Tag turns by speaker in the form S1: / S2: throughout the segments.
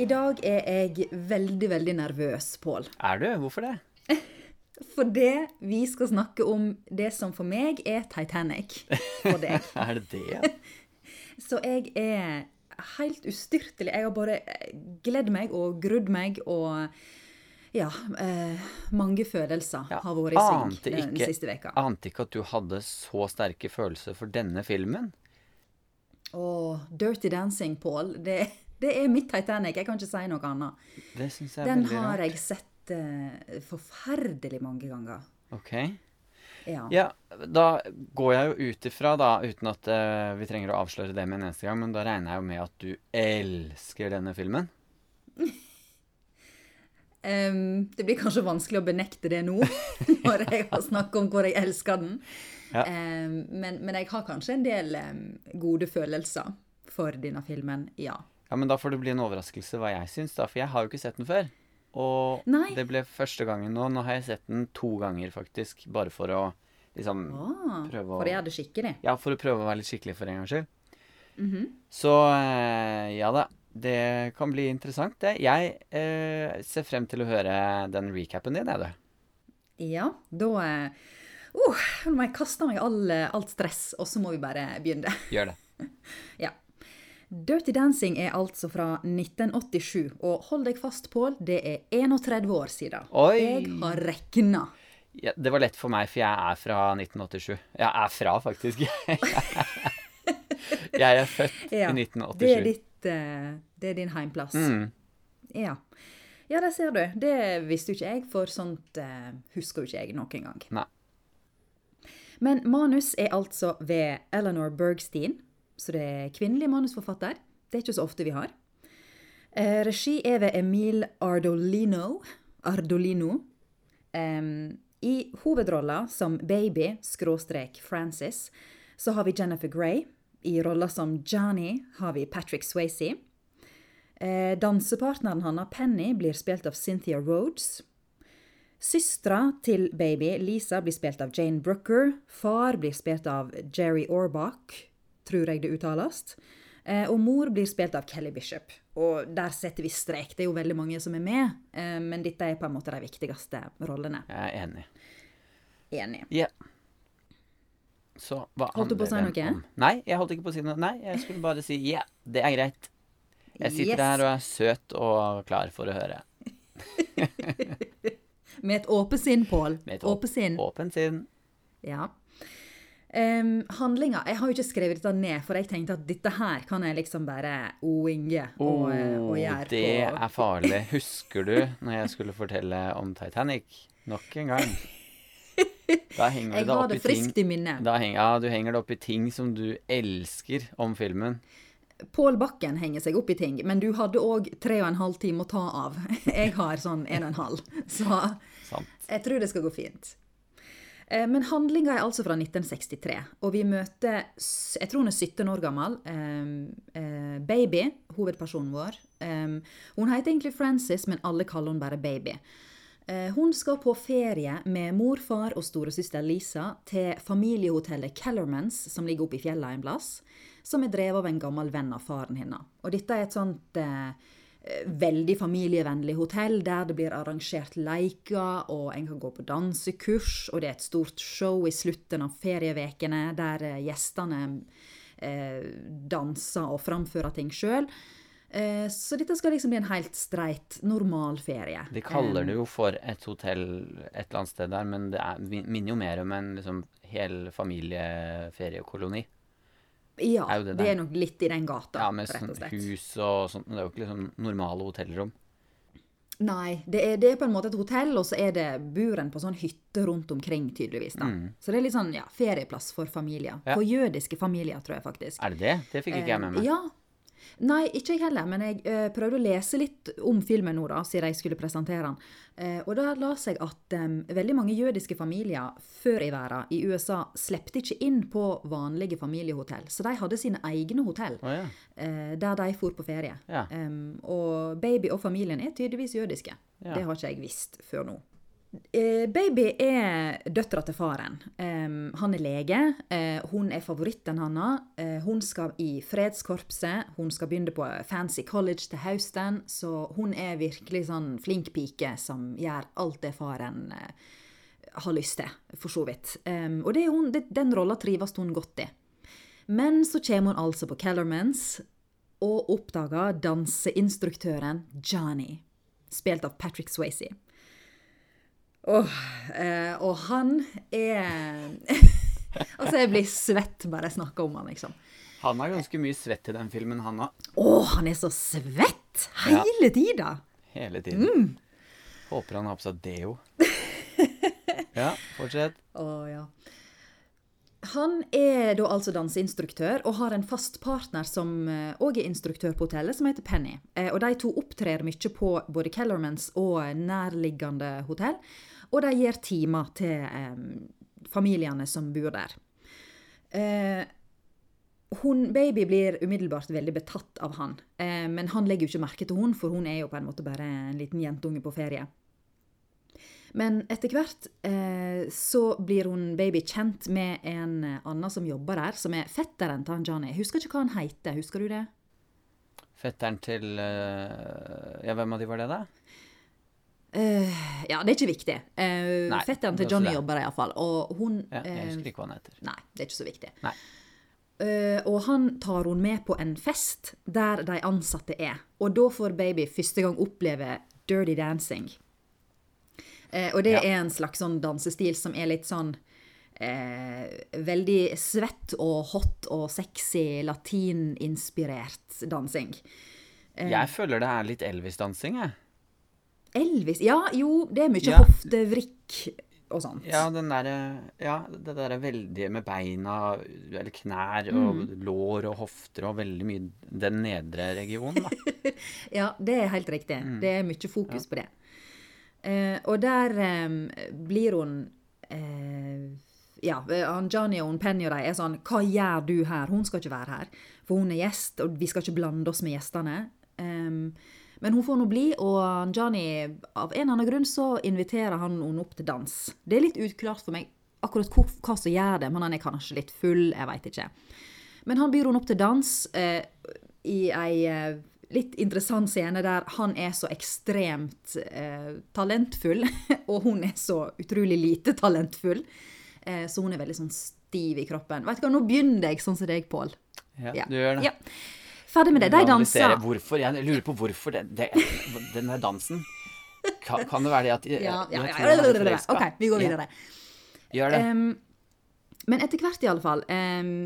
S1: I dag er jeg veldig, veldig nervøs, Pål.
S2: Er du? Hvorfor det?
S1: Fordi vi skal snakke om det som for meg er Titanic for deg.
S2: er det det?
S1: Så jeg er helt ustyrtelig. Jeg har bare gledd meg og grudd meg og ja, eh, mange følelser
S2: ja,
S1: har vært i sving den
S2: ikke-
S1: siste veka.
S2: Ante ikke at du hadde så sterke følelser for denne filmen.
S1: Å, Dirty Dancing, Pål. det, det er mitt Titanic. Jeg kan ikke si noe annet.
S2: Det synes jeg er
S1: Den
S2: veldig
S1: har
S2: rart.
S1: jeg sett uh, forferdelig mange ganger.
S2: Ok.
S1: Ja.
S2: Ja, da går jeg jo ut ifra, da, uten at uh, vi trenger å avsløre det med en eneste gang, men da regner jeg jo med at du elsker denne filmen.
S1: Um, det blir kanskje vanskelig å benekte det nå, når jeg har snakket om hvor jeg elsker den.
S2: Ja.
S1: Um, men, men jeg har kanskje en del um, gode følelser for denne filmen, ja.
S2: Ja, men da får det bli en overraskelse hva jeg syns, da, for jeg har jo ikke sett den før. Og
S1: Nei.
S2: det ble første gangen nå. Nå har jeg sett den to ganger, faktisk, bare for å liksom
S1: Ah,
S2: Prøve å-
S1: for å gjøre det skikkelig.
S2: Ja, for å prøve å være litt skikkelig for en gangs skyld.
S1: Mhm.
S2: Så eh, ja da. Det kan bli interessant, det. Jeg eh, ser frem til å høre den recapen din, jeg, du.
S1: Ja, da uh, Nå må jeg kaste meg all, alt stress, og så må vi bare begynne.
S2: Gjør det.
S1: Ja. Dirty Dancing er altså fra 1987, og hold deg fast, Pål, det er 31 år siden.
S2: Oi.
S1: Jeg har regna.
S2: Ja, det var lett for meg, for jeg er fra 1987. Jeg er fra, faktisk. jeg er født
S1: Ja,
S2: i 1987.
S1: Det er, ditt, eh, det er din heimplass.
S2: Mm.
S1: Ja. ja, det ser du. Det visste jo ikke jeg, for sånt eh, husker jo ikke jeg noen gang.
S2: Nei.
S1: Men manus er altså ved Eleanor Bergstein, så det er kvinnelig manusforfatter. Det er ikke så ofte vi har. Eh, regi er ved Emil Ardolino. Ardolino. Em, I hovedrolla som baby, skråstrek Francis, så har vi Jennifer Grey. I rolla som Johnny har vi Patrick Swayze. Eh, dansepartneren hans, Penny, blir spilt av Cynthia Rhodes. Søstera til baby, Lisa, blir spilt av Jane Brooker. Far blir spilt av Jerry Orbach, tror jeg det uttales. Eh, og mor blir spilt av Kelly Bishop. Og der setter vi strek. Det er jo veldig mange som er med, eh, men dette er på en måte de viktigste rollene.
S2: Jeg er enig.
S1: Enig.
S2: Ja. Så hva
S1: Holdt du på å si noe?
S2: om? Nei, jeg holdt ikke på å si noe. Nei, jeg skulle bare si ja, det er greit. Jeg sitter
S1: Yes.
S2: her og er søt og klar for å høre.
S1: Med et åpent sinn, Pål.
S2: Med et
S1: Åpent sinn.
S2: Åpent sinn.
S1: Ja. Um, handlinga Jeg har jo ikke skrevet dette ned, for jeg tenkte at dette her kan jeg liksom bare o-inge og, og gjøre
S2: det
S1: på
S2: er farlig. Husker du når jeg skulle fortelle om Titanic? Nok en gang. Da henger
S1: Jeg
S2: det
S1: har det
S2: i ting
S1: friskt i minnet.
S2: henger, Ja, du henger det opp i ting som du elsker om filmen.
S1: Pål Bakken henger seg opp i ting, men du hadde òg tre og en halv time å ta av. Jeg har sånn en og en halv, så
S2: Sant.
S1: jeg tror det skal gå fint. Eh, Men handlinga er altså fra 1963, og vi møter Jeg tror hun er 17 år gammel. eh, eh, Baby, hovedpersonen vår. Eh, Hun heter egentlig Frances, men alle kaller hun bare Baby. Eh, Hun skal på ferie med mor, far og storesøster Lisa til familiehotellet Kellermans, som ligger oppe i fjellet en plass, som er drevet av en gammel venn av faren hennes. Og dette er et sånt veldig familievennlig hotell der det blir arrangert leker, og en kan gå på dansekurs, og det er et stort show i slutten av ferievekene der eh, gjestene eh, danser og framfører ting sjøl. Eh, så dette skal liksom bli en helt streit, normal ferie.
S2: De kaller det jo for et hotell et eller annet sted der, men det er, minner jo mer om en liksom, hel familieferiekoloni.
S1: Ja,
S2: er det
S1: det, er nok litt i den gata,
S2: Ja, med
S1: rett
S2: sånn
S1: og slett.
S2: hus og sånt. men Det er jo ikke liksom normale hotellrom.
S1: Nei, det er, det er på en måte et hotell, og så er det buren på sånn hytte rundt omkring, tydeligvis. da. Så det er litt sånn ja, ferieplass for familier.
S2: Mm. Ja.
S1: For jødiske familier, tror jeg faktisk.
S2: Er det det? Det fikk ikke jeg med meg.
S1: Eh, Ja. Nei, ikke jeg heller, men jeg eh, prøvde å lese litt om filmen nå, da, siden jeg skulle presentere den. Eh, og da la seg at em, veldig mange jødiske familier før i verden i USA slepte ikke inn på vanlige familiehotell. Så de hadde sine egne hotell
S2: oh, ja.
S1: eh, der de for på ferie.
S2: Ja.
S1: Og baby og familien er tydeligvis jødiske.
S2: Ja.
S1: Det har ikke jeg visst før nå. Eh, Baby er døtra til faren. Han er lege. Eh, hun er favoritten hans. Eh, hun skal i fredskorpset. Hun skal begynne på fancy college til høsten. Så hun er virkelig sånn flink pike som gjør alt det faren har lyst til, for så vidt. Em, og hun, den rolla trives hun godt i. Men så kommer hun altså på Kellermans og oppdager danseinstruktøren Johnny, spilt av Patrick Swayze. Åh, eh, og han er Altså, jeg blir svett bare jeg snakker om han, liksom.
S2: Han har ganske mye svett i den filmen, han òg.
S1: Å, han er så svett! Hele tida!
S2: Hele tiden.
S1: Mm.
S2: Håper han har på seg deo. ja, fortsett.
S1: Å, ja. Han er da altså danseinstruktør og har en fast partner som òg er instruktør på hotellet, som heter Penny. Eh, og de to opptrer mye på både Kellermans og nærliggende hotell. Og de gir timer til eh, familiene som bor der. Eh, hun, baby blir umiddelbart veldig betatt av han, eh, men han legger jo ikke merke til hun, for hun er jo på en måte bare en liten jentunge på ferie. Men etter hvert eh, så blir hun baby kjent med en eh, annen som jobber der, som er fetteren til han Johnny. Husker ikke hva han heter, husker du det?
S2: Fetteren til eh, Ja, hvem av de var det, da?
S1: Eh, ja, det er ikke viktig. Eh,
S2: Nei,
S1: fetteren til Johnny
S2: det.
S1: jobber der iallfall. Og hun
S2: Ja, jeg
S1: eh,
S2: husker ikke hva han heter.
S1: Nei, det er ikke så viktig.
S2: Nei.
S1: Uh, og han tar hun med på en fest der de ansatte er. Og da får baby første gang oppleve dirty dancing. Eh, og det
S2: Ja.
S1: er en slags sånn dansestil som er litt sånn eh, Veldig svett og hot og sexy latininspirert dansing. Eh.
S2: Jeg føler det er litt Elvis-dansing, jeg.
S1: Elvis Ja, jo, det er mye
S2: Ja.
S1: hoftevrikk og sånt.
S2: Ja, den der Ja, det derre veldige med beina, eller knær og
S1: Mm.
S2: lår og hofter og veldig mye den nedre regionen, da.
S1: Ja, det er helt riktig.
S2: Mm.
S1: Det er mye fokus på det. Eh, og der eh, blir hun eh, Ja, han Johnny og Penny og de er sånn Hva gjør du her? Hun skal ikke være her. For hun er gjest, og vi skal ikke blande oss med gjestene. Em, men hun får nå bli, og Johnny Av en eller annen grunn så inviterer han henne opp til dans. Det er litt utklart for meg akkurat hva, hva som gjør det, men han er kanskje litt full, jeg veit ikke. Men han byr henne opp til dans eh, i ei eh, litt interessant scene der han er så ekstremt eh, talentfull, og hun er så utrolig lite talentfull. Eh, så hun er veldig sånn stiv i kroppen. Vet du hva, nå begynner jeg sånn som deg, Pål.
S2: Ja,
S1: Ja.
S2: du gjør det.
S1: Ja. Ferdig med det. De danser.
S2: Hvorfor, jeg lurer på hvorfor det, det, den der dansen kan, kan det være det at jeg,
S1: Ja, ja,
S2: jeg
S1: ja,
S2: tror han er
S1: ja, ja,
S2: forelska?
S1: OK, vi går videre.
S2: Gjør det.
S1: Em, men etter hvert, i alle fall,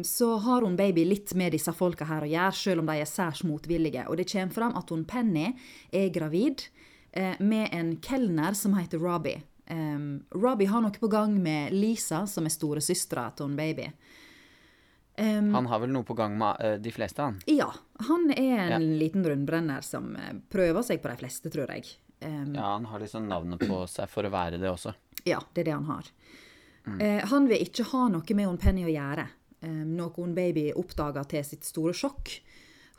S1: så har hun baby litt med disse folka her å gjøre, selv om de er særs motvillige. Og det kommer fram at hun Penny er gravid eh, med en kelner som heter Robbie. Robbie har noe på gang med Lisa, som er storesøstera til hun baby. Um,
S2: han har vel noe på gang med uh, de fleste, han.
S1: ja, han er en
S2: Ja.
S1: liten rundbrenner som eh, prøver seg på de fleste, tror jeg. Um,
S2: Ja, han har liksom navnet på seg for å være det også.
S1: Ja, det er det han har. Eh, han vil ikke ha noe med hun Penny å gjøre, eh, noe hun baby oppdager til sitt store sjokk.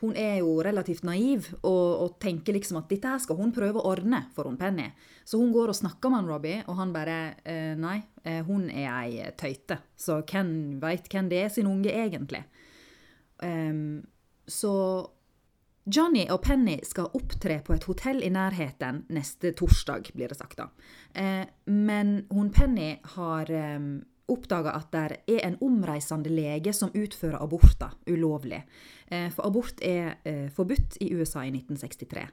S1: Hun er jo relativt naiv og, og tenker liksom at dette her skal hun prøve å ordne for hun Penny. Så hun går og snakker med han Robbie, og han bare eh, Nei, eh, hun er ei tøyte, så hvem veit hvem det er sin unge egentlig? Em, så Johnny og Penny skal opptre på et hotell i nærheten neste torsdag, blir det sagt da. Eh, men hun Penny har eh, oppdaga at det er en omreisende lege som utfører aborter ulovlig. Eh, for abort er eh, forbudt i USA i 1963.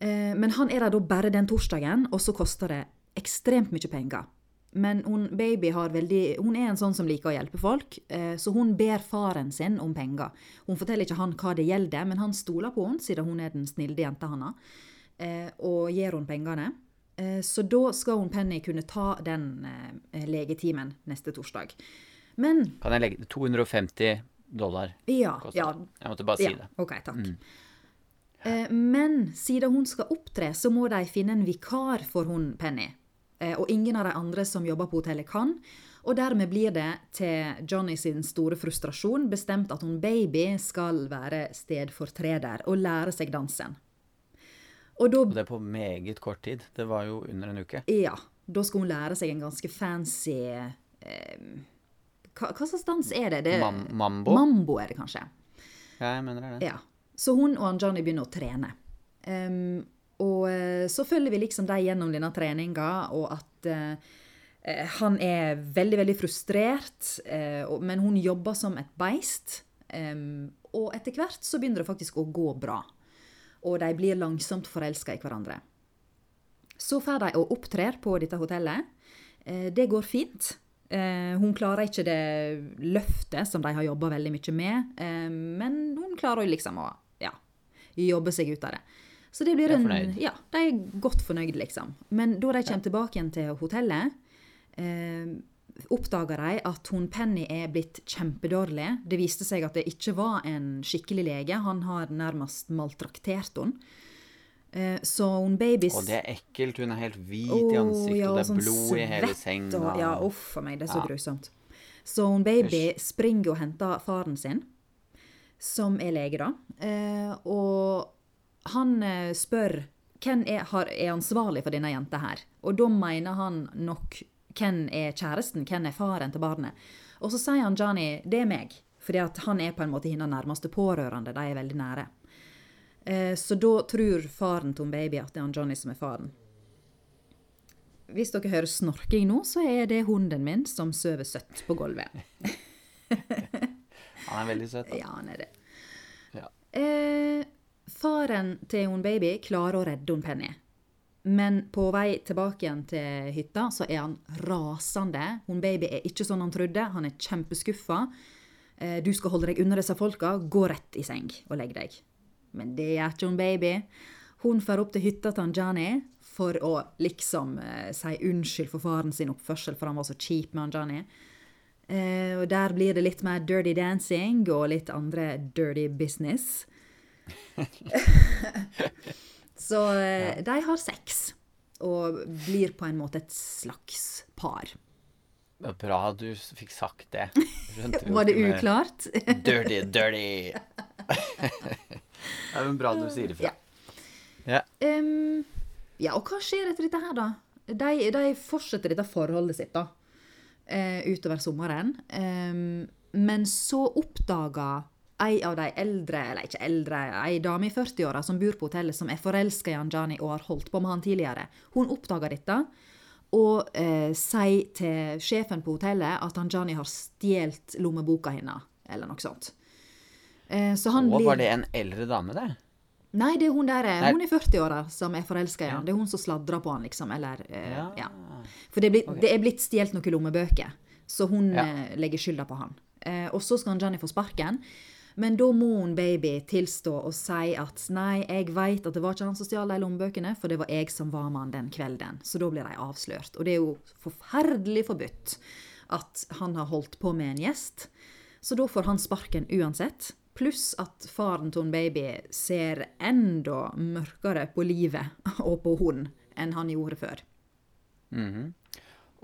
S1: Eh, men han er der da bare den torsdagen, og så koster det ekstremt mye penger. Men hun baby har veldig, hun er en sånn som liker å hjelpe folk, eh, så hun ber faren sin om penger. Hun forteller ikke han hva det gjelder, men han stoler på henne, siden hun er den snille jenta hans, eh, og gir henne pengene. Eh, Så da skal hun Penny kunne ta den legetimen neste torsdag. Men
S2: Kan jeg legge 250 dollar
S1: Ja. ja.
S2: Jeg måtte bare si
S1: ja,
S2: det.
S1: OK, takk. Mm. Men siden hun skal opptre, så må de finne en vikar for hun Penny. Eh, Og ingen av de andre som jobber på hotellet kan. Og dermed blir det til Johnny sin store frustrasjon bestemt at hun baby skal være stedfortreder og lære seg dansen. Og da
S2: Og det på meget kort tid. Det var jo under en uke.
S1: Ja. Da skal hun lære seg en ganske fancy eh, hva, hva slags dans er det? det
S2: Mam mambo?
S1: Mambo er det kanskje.
S2: Ja, jeg mener det.
S1: Ja. Så hun og Johnny begynner å trene. Em, og eh, så følger vi liksom dem gjennom denne treninga, og at eh, han er veldig, veldig frustrert, eh, men hun jobber som et beist. Eh, og etter hvert så begynner det faktisk å gå bra. Og de blir langsomt forelska i hverandre. Så får de og opptrer på dette hotellet. Eh, Det går fint. Eh, Hun klarer ikke det løftet som de har jobba veldig mye med, men hun klarer liksom å ja, jobbe seg ut av det. Så det blir en. Ja, de er godt fornøyd, liksom. Men da de kommer tilbake igjen til hotellet, eh, oppdager de at hun Penny er blitt kjempedårlig. Det viste seg at det ikke var en skikkelig lege. Han har nærmest maltraktert henne. Eh, Så hun babys
S2: Og det er ekkelt. Hun er helt hvit i ansiktet,
S1: ja,
S2: og det
S1: sånn
S2: er blod i hele senga.
S1: Og, ja, uff a meg, det er så
S2: Ja.
S1: grusomt. Så hun baby springer og henter faren sin, som er lege, da. Eh, og han eh, spør hvem er, har, er ansvarlig for denne jenta her. Og da mener han nok hvem er kjæresten, hvem er faren til barnet. Og så sier han Johnny det er meg, fordi han er på en måte hennes nærmeste pårørende. De er veldig nære. Eh, Så da tror faren til baby at det er han Johnny som er faren. Hvis dere hører snorking nå, så er det hunden min som sover søtt på gulvet.
S2: Han er veldig søt. da.
S1: Ja, han er det.
S2: Ja.
S1: Eh, faren til hun baby klarer å redde hun Penny. Men på vei tilbake igjen til hytta, så er han rasende. Hun baby er ikke sånn han trodde. Han er kjempeskuffa. Eh, du skal holde deg unna disse folka. Gå rett i seng og legg deg. Men det gjør ikke hun baby. Hun drar opp til hytta til Johnny for å liksom eh, si unnskyld for faren sin oppførsel, for han var så kjip med Johnny. Eh, og der blir det litt mer dirty dancing og litt andre dirty business. Så eh, de har sex, og blir på en måte et slags par.
S2: Bra du fikk sagt det.
S1: Var det uklart?
S2: Dirty, dirty. det er jo bra du sier ifra.
S1: Ja.
S2: Ja.
S1: Um, ja, og hva skjer etter dette her, da? De, de fortsetter dette forholdet sitt, da. eh, utover sommeren. Um, men så oppdaga ei av de eldre, eller ikke eldre, ei dame i 40-åra som bor på hotellet, som er forelska i han Johnny og har holdt på med han tidligere. Hun oppdager dette. Og eh, sier til sjefen på hotellet at han Johnny har stjålet lommeboka hennes, eller noe sånt. Eh, så han
S2: Og
S1: blir
S2: var det en eldre dame, det?
S1: Nei, det er hun der,
S2: Nei.
S1: hun i 40-åra som er forelska i
S2: Ja.
S1: han. Det er hun som sladrer på han, liksom. Eller eh,
S2: Ja.
S1: ja. For det er blitt, okay. er blitt stjålet noen lommebøker, så hun
S2: Ja.
S1: eh, legger skylda på han. Eh, og så skal han Johnny få sparken. Men da må hun baby tilstå og si at nei, jeg veit at det var ikke han som stjal de lommebøkene, for det var jeg som var med han den kvelden. Så da blir de avslørt. Og det er jo forferdelig forbudt at han har holdt på med en gjest. Så da får han sparken uansett. Pluss at faren til baby ser enda mørkere på livet og på hun enn han gjorde før.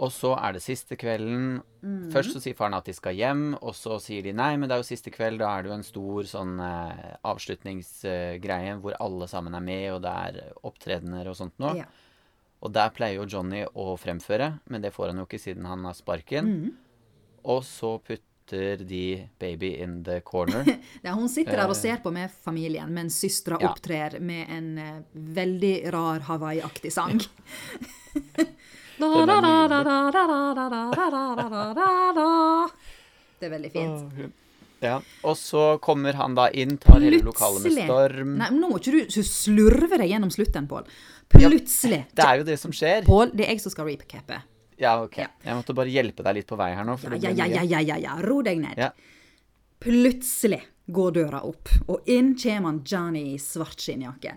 S2: Og så er det siste kvelden. Først så sier faren at de skal hjem, og så sier de nei, men det er jo siste kveld. Da er det jo en stor sånn eh, avslutningsgreie hvor alle sammen er med, og det er opptredener og sånt nå.
S1: Ja.
S2: Og der pleier jo Johnny å fremføre, men det får han jo ikke siden han har sparken. Og så putter de baby in the corner.
S1: Ja, hun sitter der og ser på med familien, mens søstera
S2: Eh. Ja.
S1: opptrer med en eh, veldig rar Hawaii-aktig sang. Det er veldig fint.
S2: Ja, Og så kommer han da inn, tar hele lokalet med storm.
S1: Nei, men Nå må ikke du slurve deg gjennom slutten, Pål. Plutselig.
S2: Ja, det er jo det som skjer.
S1: Pål, det er jeg som skal recappe.
S2: Ja, OK.
S1: Ja.
S2: Jeg måtte bare hjelpe deg litt på vei her nå.
S1: Ja, ja, ja, ja, ja, ja, Ro deg ned. Plutselig går døra opp, og inn kommer Johnny i svart skinnjakke.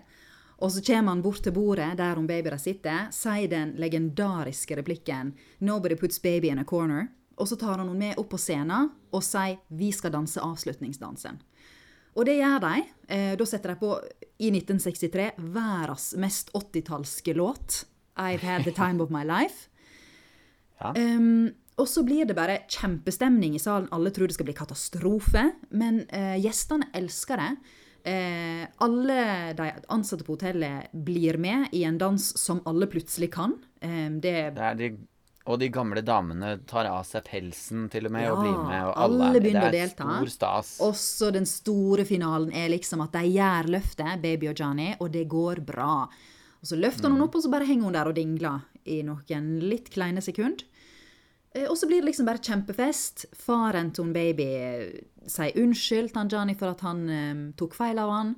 S1: Og så kommer han bort til bordet der hun babyene sitter, sier den legendariske replikken 'Nobody puts baby in a corner', og så tar han henne med opp på scenen og sier 'Vi skal danse avslutningsdansen'. Og det gjør de. Eh, da setter de på, i 1963, verdens mest 80-tallske låt, 'I've Had The Time of My Life'.
S2: Ja.
S1: Um, og så blir det bare kjempestemning i salen. Alle tror det skal bli katastrofe, men eh, gjestene elsker det. Eh, alle de ansatte på hotellet blir med i en dans som alle plutselig kan. Eh, det
S2: Det de, og de gamle damene tar av seg pelsen til og med og blir med. Og
S1: alle
S2: alle er med.
S1: begynner å
S2: Det er stor stas.
S1: Også den store finalen er liksom at de gjør løftet, Baby og Johnny, og det går bra. Og så løfter hun opp, og så bare henger hun der og dingler i noen litt kleine sekund. Eh, Og så blir det liksom bare kjempefest. Faren til Baby eh, sier unnskyld til Johnny for at han eh, tok feil av han.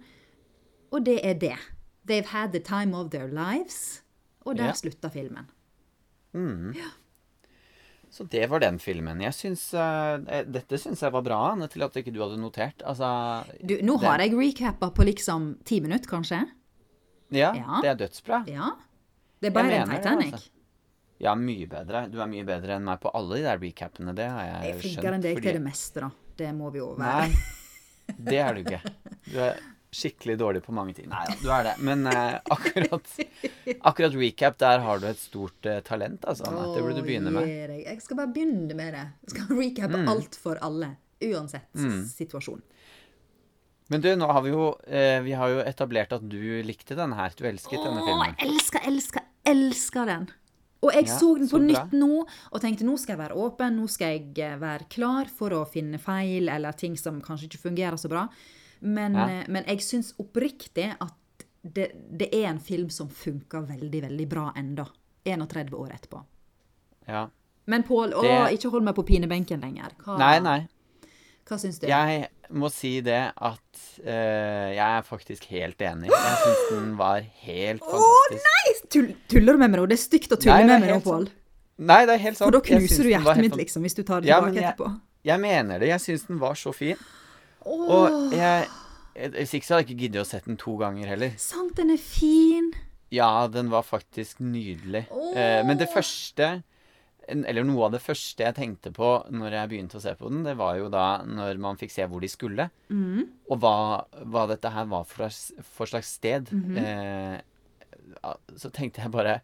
S1: Og det er det. They've had the time of their lives. Og der
S2: Ja.
S1: slutta filmen.
S2: Så det var den filmen. Jeg syns uh, Dette syns jeg var bra, Anne, til at ikke du hadde notert. Altså
S1: Du, nå har jeg recappa på liksom ti minutter, kanskje?
S2: Ja,
S1: Ja.
S2: det er dødsbra.
S1: Ja. Det er
S2: bare
S1: en
S2: Titanic. det, altså. Ja, mye bedre. Du er mye bedre enn meg på alle de der recapene. Det har jeg,
S1: Jeg er
S2: skjønt.
S1: flinkere enn deg
S2: fordi-
S1: til det meste, da. Det må vi jo være.
S2: Nei, det er du ikke. Du er skikkelig dårlig på mange ting. Nei da, du er det. Men eh, akkurat, akkurat recap, der har du et stort eh, talent, altså. Anne. Det burde du begynne med. Mm.
S1: deg. Jeg skal bare begynne med det. Jeg skal recappe alt for alle. Uansett situasjon.
S2: Men du, nå har vi jo eh, Vi har jo etablert at du likte denne her. Du elsket denne
S1: Å,
S2: filmen.
S1: jeg elsker, elsker, elsker den. Og jeg
S2: Ja,
S1: så den på
S2: så
S1: nytt nå og tenkte nå skal jeg være åpen, nå skal jeg eh, være klar for å finne feil eller ting som kanskje ikke fungerer så bra. Men,
S2: Ja.
S1: eh, men jeg syns oppriktig at det, det er en film som funker veldig, veldig bra enda. 31 år etterpå.
S2: Ja.
S1: Men Pål, å, ikke hold meg på pinebenken lenger. Hva,
S2: Nei, nei.
S1: hva syns du?
S2: Jeg må si det at uh, jeg er faktisk helt enig. Jeg syns den var helt fantastisk.
S1: Nei, tull, tuller du med meg nå? Det er stygt å tulle
S2: Nei,
S1: med meg nå, Pål.
S2: Nei, det er helt sant.
S1: For da knuser du hjertet mitt, liksom, hvis du tar det tilbake
S2: jeg-
S1: etterpå.
S2: Jeg mener det. Jeg syns den var så fin. Og jeg Hvis ikke så hadde jeg ikke giddet å sett den to ganger heller.
S1: Sant, den er fin.
S2: Ja, den var faktisk nydelig. Eh, men det første Eller noe av det første jeg tenkte på når jeg begynte å se på den, det var jo da når man fikk se hvor de skulle.
S1: Mm.
S2: Og hva, hva dette her var for for slags sted.
S1: Mhm.
S2: eh, ja, så tenkte jeg bare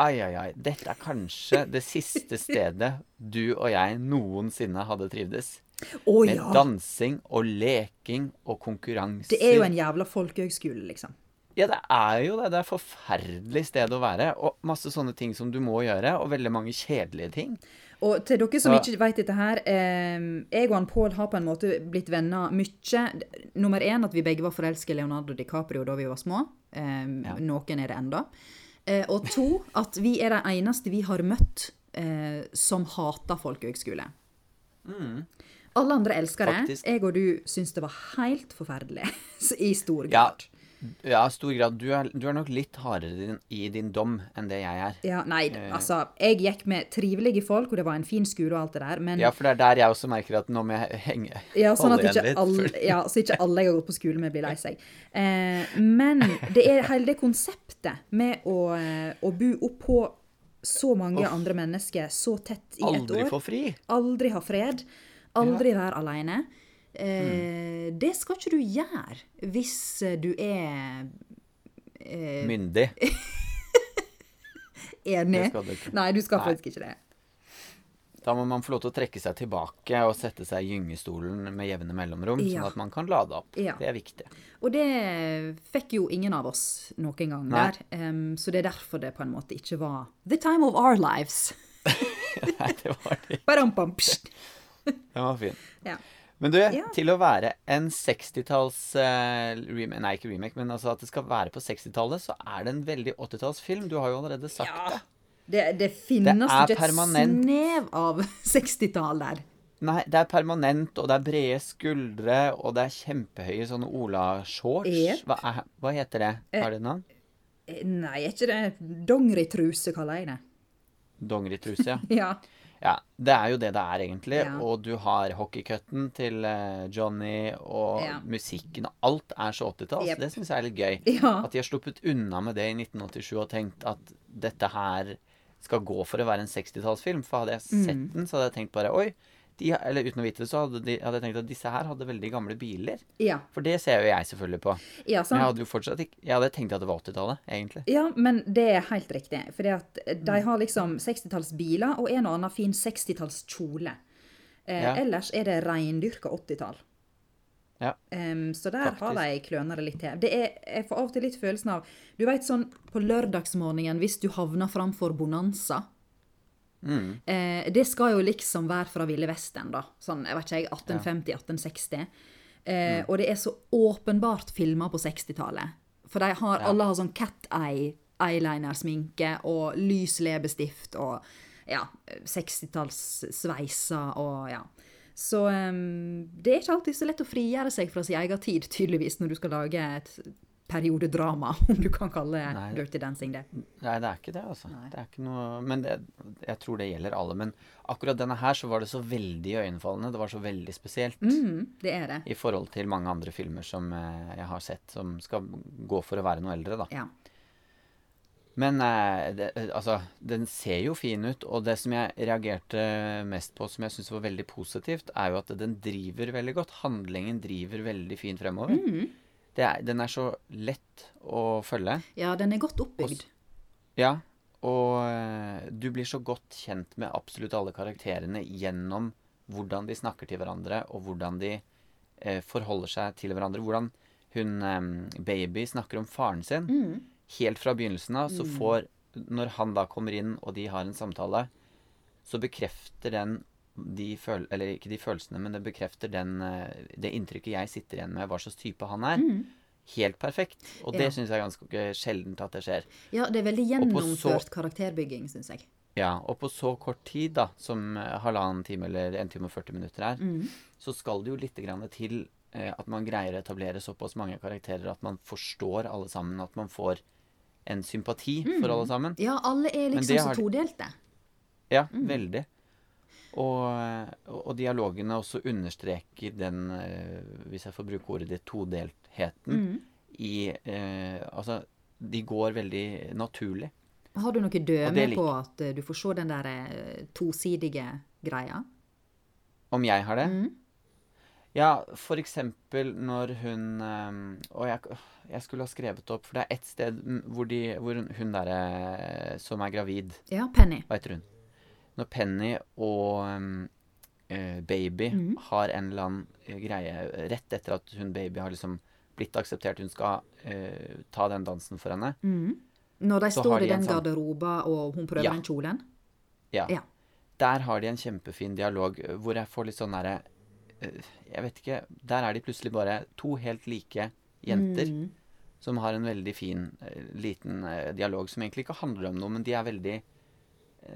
S2: Ai, ai, ai. Dette er kanskje det siste stedet du og jeg noensinne hadde trivdes.
S1: Oh,
S2: Med
S1: ja.
S2: dansing og leking og konkurranser.
S1: Det er jo en jævla folkehøgskole, liksom.
S2: Ja, det er jo det. Det er et forferdelig sted å være. Og masse sånne ting som du må gjøre, og veldig mange kjedelige ting.
S1: Og til dere som
S2: Ja.
S1: ikke vet dette her, eh, jeg og han Pål har på en måte blitt venner mye. Nummer én at vi begge var forelsket i Leonardo DiCaprio da vi var små. Eh, Noen er det enda. Eh, og to, at vi er de eneste vi har møtt eh, som hater folkehøgskole. Alle andre elsker det.
S2: Mm. Faktisk.
S1: Jeg og du syns det var helt forferdelig. I stor grad.
S2: ja i stor grad. Du er, du er nok litt hardere i din, i din dom enn det jeg er.
S1: Ja, nei,
S2: Eh.
S1: altså, jeg gikk med trivelige folk, og det var en fin skole og alt det der, men
S2: Ja, for det er der jeg også merker at nå må jeg henge
S1: Ja, sånn at ikke
S2: litt,
S1: alle, ja, så ikke alle jeg har gått på skole med, blir lei seg. Eh, men det er hele det konseptet med å, eh, å bo oppå så mange andre mennesker så tett i et
S2: Aldri få fri.
S1: Aldri ha fred. Aldri være alene. Eh,
S2: Mm.
S1: Det skal ikke du gjøre hvis eh, du er Eh.
S2: Myndig.
S1: enig.
S2: Du.
S1: Nei, du skal
S2: Nei.
S1: faktisk ikke det.
S2: Da må man få lov til å trekke seg tilbake og sette seg i gyngestolen med jevne mellomrom,
S1: Ja.
S2: sånn at man kan lade opp.
S1: Ja.
S2: Det er viktig.
S1: Og det fikk jo ingen av oss noen gang
S2: Nei.
S1: der. um, så det er derfor det på en måte ikke var the time of our lives.
S2: Nei, det var det.
S1: Barampam, pst.
S2: Den var fin.
S1: Ja.
S2: Men du,
S1: Ja.
S2: til å være en 60-talls uh, remake Nei, ikke remake, men altså at det skal være på 60-tallet, så er det en veldig 80-tallsfilm. Du har jo allerede sagt
S1: Ja.
S2: det.
S1: Det, det finnes
S2: Det
S1: ikke et snev av 60-tall der.
S2: Nei, det er permanent, og det er brede skuldre, og det er kjempehøye sånne Ola-shorts.
S1: Yep.
S2: Hva, er- hva heter det? Har det et navn?
S1: Eh, Nei, er ikke det dongeritruse, kaller jeg det.
S2: Dongeritruse, ja.
S1: Ja.
S2: Ja. Det er jo det det er, egentlig.
S1: Ja.
S2: Og du har hockeycutten til eh, Johnny, og
S1: Ja.
S2: musikken, og alt er så 80-tall.
S1: Yep.
S2: Det syns jeg er litt gøy.
S1: Ja.
S2: At de har sluppet unna med det i 1987 og tenkt at dette her skal gå for å være en 60-tallsfilm. For hadde jeg sett
S1: Mm.
S2: den, så hadde jeg tenkt bare Oi. De, eller uten å vite det, så hadde, de, hadde jeg tenkt at disse her hadde veldig gamle biler.
S1: Ja,
S2: For det ser jo jeg selvfølgelig på.
S1: ja
S2: Men jeg hadde jo fortsatt ikke Jeg hadde tenkt at det var 80-tallet, egentlig.
S1: Ja, men det er helt riktig. For de har liksom 60-tallsbiler og en og annen fin 60-tallskjole. Eh,
S2: Ja.
S1: Ellers er det reindyrka 80-tall.
S2: Ja.
S1: Um, så der har de kløna det litt til. Det er, jeg får av og til litt følelsen av Du vet sånn på lørdagsmorgenen hvis du havner framfor Bonanza.
S2: Mm.
S1: Eh, det skal jo liksom være fra Ville Vesten, da. Sånn, jeg vet ikke, 1850-1860. Eh, Og det er så åpenbart filmer på 60-tallet. For de har, alle har sånn cat eye eyeliner-sminke og lys leppestift og ja, 60-tallssveiser og ja. Så um, det er ikke alltid så lett å frigjøre seg fra sin egen tid, tydeligvis, når du skal lage et periodedrama, om du kan kalle
S2: Nei.
S1: Dirty Dancing det.
S2: Nei, det er ikke det, altså. Det er ikke noe Men det, jeg tror det gjelder alle. Men akkurat denne her så var det så veldig iøynefallende. Det var så veldig spesielt.
S1: Mm, det er det.
S2: I forhold til mange andre filmer som eh, jeg har sett, som skal gå for å være noe eldre, da.
S1: Ja.
S2: Men eh, det, eh, altså, den ser jo fin ut, og det som jeg reagerte mest på, som jeg syns var veldig positivt, er jo at den driver veldig godt. Handlingen driver veldig fint fremover. Det er, den er så lett å følge.
S1: ja, den er godt oppbygd.
S2: Ja, og eh, du blir så godt kjent med absolutt alle karakterene gjennom hvordan de snakker til hverandre, og hvordan de eh, forholder seg til hverandre. Hvordan hun eh, baby snakker om faren sin. Helt fra begynnelsen av, så får Når han da kommer inn, og de har en samtale, så bekrefter den de føl eller ikke de følelsene, men det bekrefter den, eh, det inntrykket jeg sitter igjen med, hva slags type han er. Helt perfekt. Og det
S1: Ja.
S2: syns jeg er ganske sjeldent at det skjer.
S1: Ja, det er veldig gjennomført
S2: så-
S1: karakterbygging, syns jeg.
S2: Ja, og på så kort tid, da, som eh, halvannen time eller en time og 40 minutter er, så skal det jo litt til eh, at man greier å etablere såpass mange karakterer at man forstår alle sammen, at man får en sympati for alle sammen.
S1: Ja, alle er liksom
S2: har... så
S1: todelte.
S2: Ja, veldig. Og, og og dialogene også understreker den, eh, hvis jeg får bruke ordet det, todeltheten i eh, Altså, de går veldig naturlig.
S1: Har du noe døme på at eh, du får se den der eh, tosidige greia?
S2: Om jeg har det? Ja, for eksempel når hun eh, Og jeg, jeg skulle ha skrevet opp, for det er ett sted mm, hvor, de, hvor hun, hun derre som er gravid
S1: Ja, Penny.
S2: Hva heter hun? Når Penny og um, Baby baby har en eller annen eh, greie rett etter at hun baby har liksom blitt akseptert, hun skal uh, ta den dansen for henne.
S1: Når de står
S2: de i
S1: den
S2: sånn-
S1: garderoben, og hun prøver
S2: Ja.
S1: den kjolen.
S2: Ja.
S1: Ja.
S2: Der har de en kjempefin dialog eh, hvor jeg får litt sånn derre eh, Jeg vet ikke Der er de plutselig bare to helt like jenter
S1: Mm.
S2: som har en veldig fin eh, liten eh, dialog som egentlig ikke handler om noe, men de er veldig eh,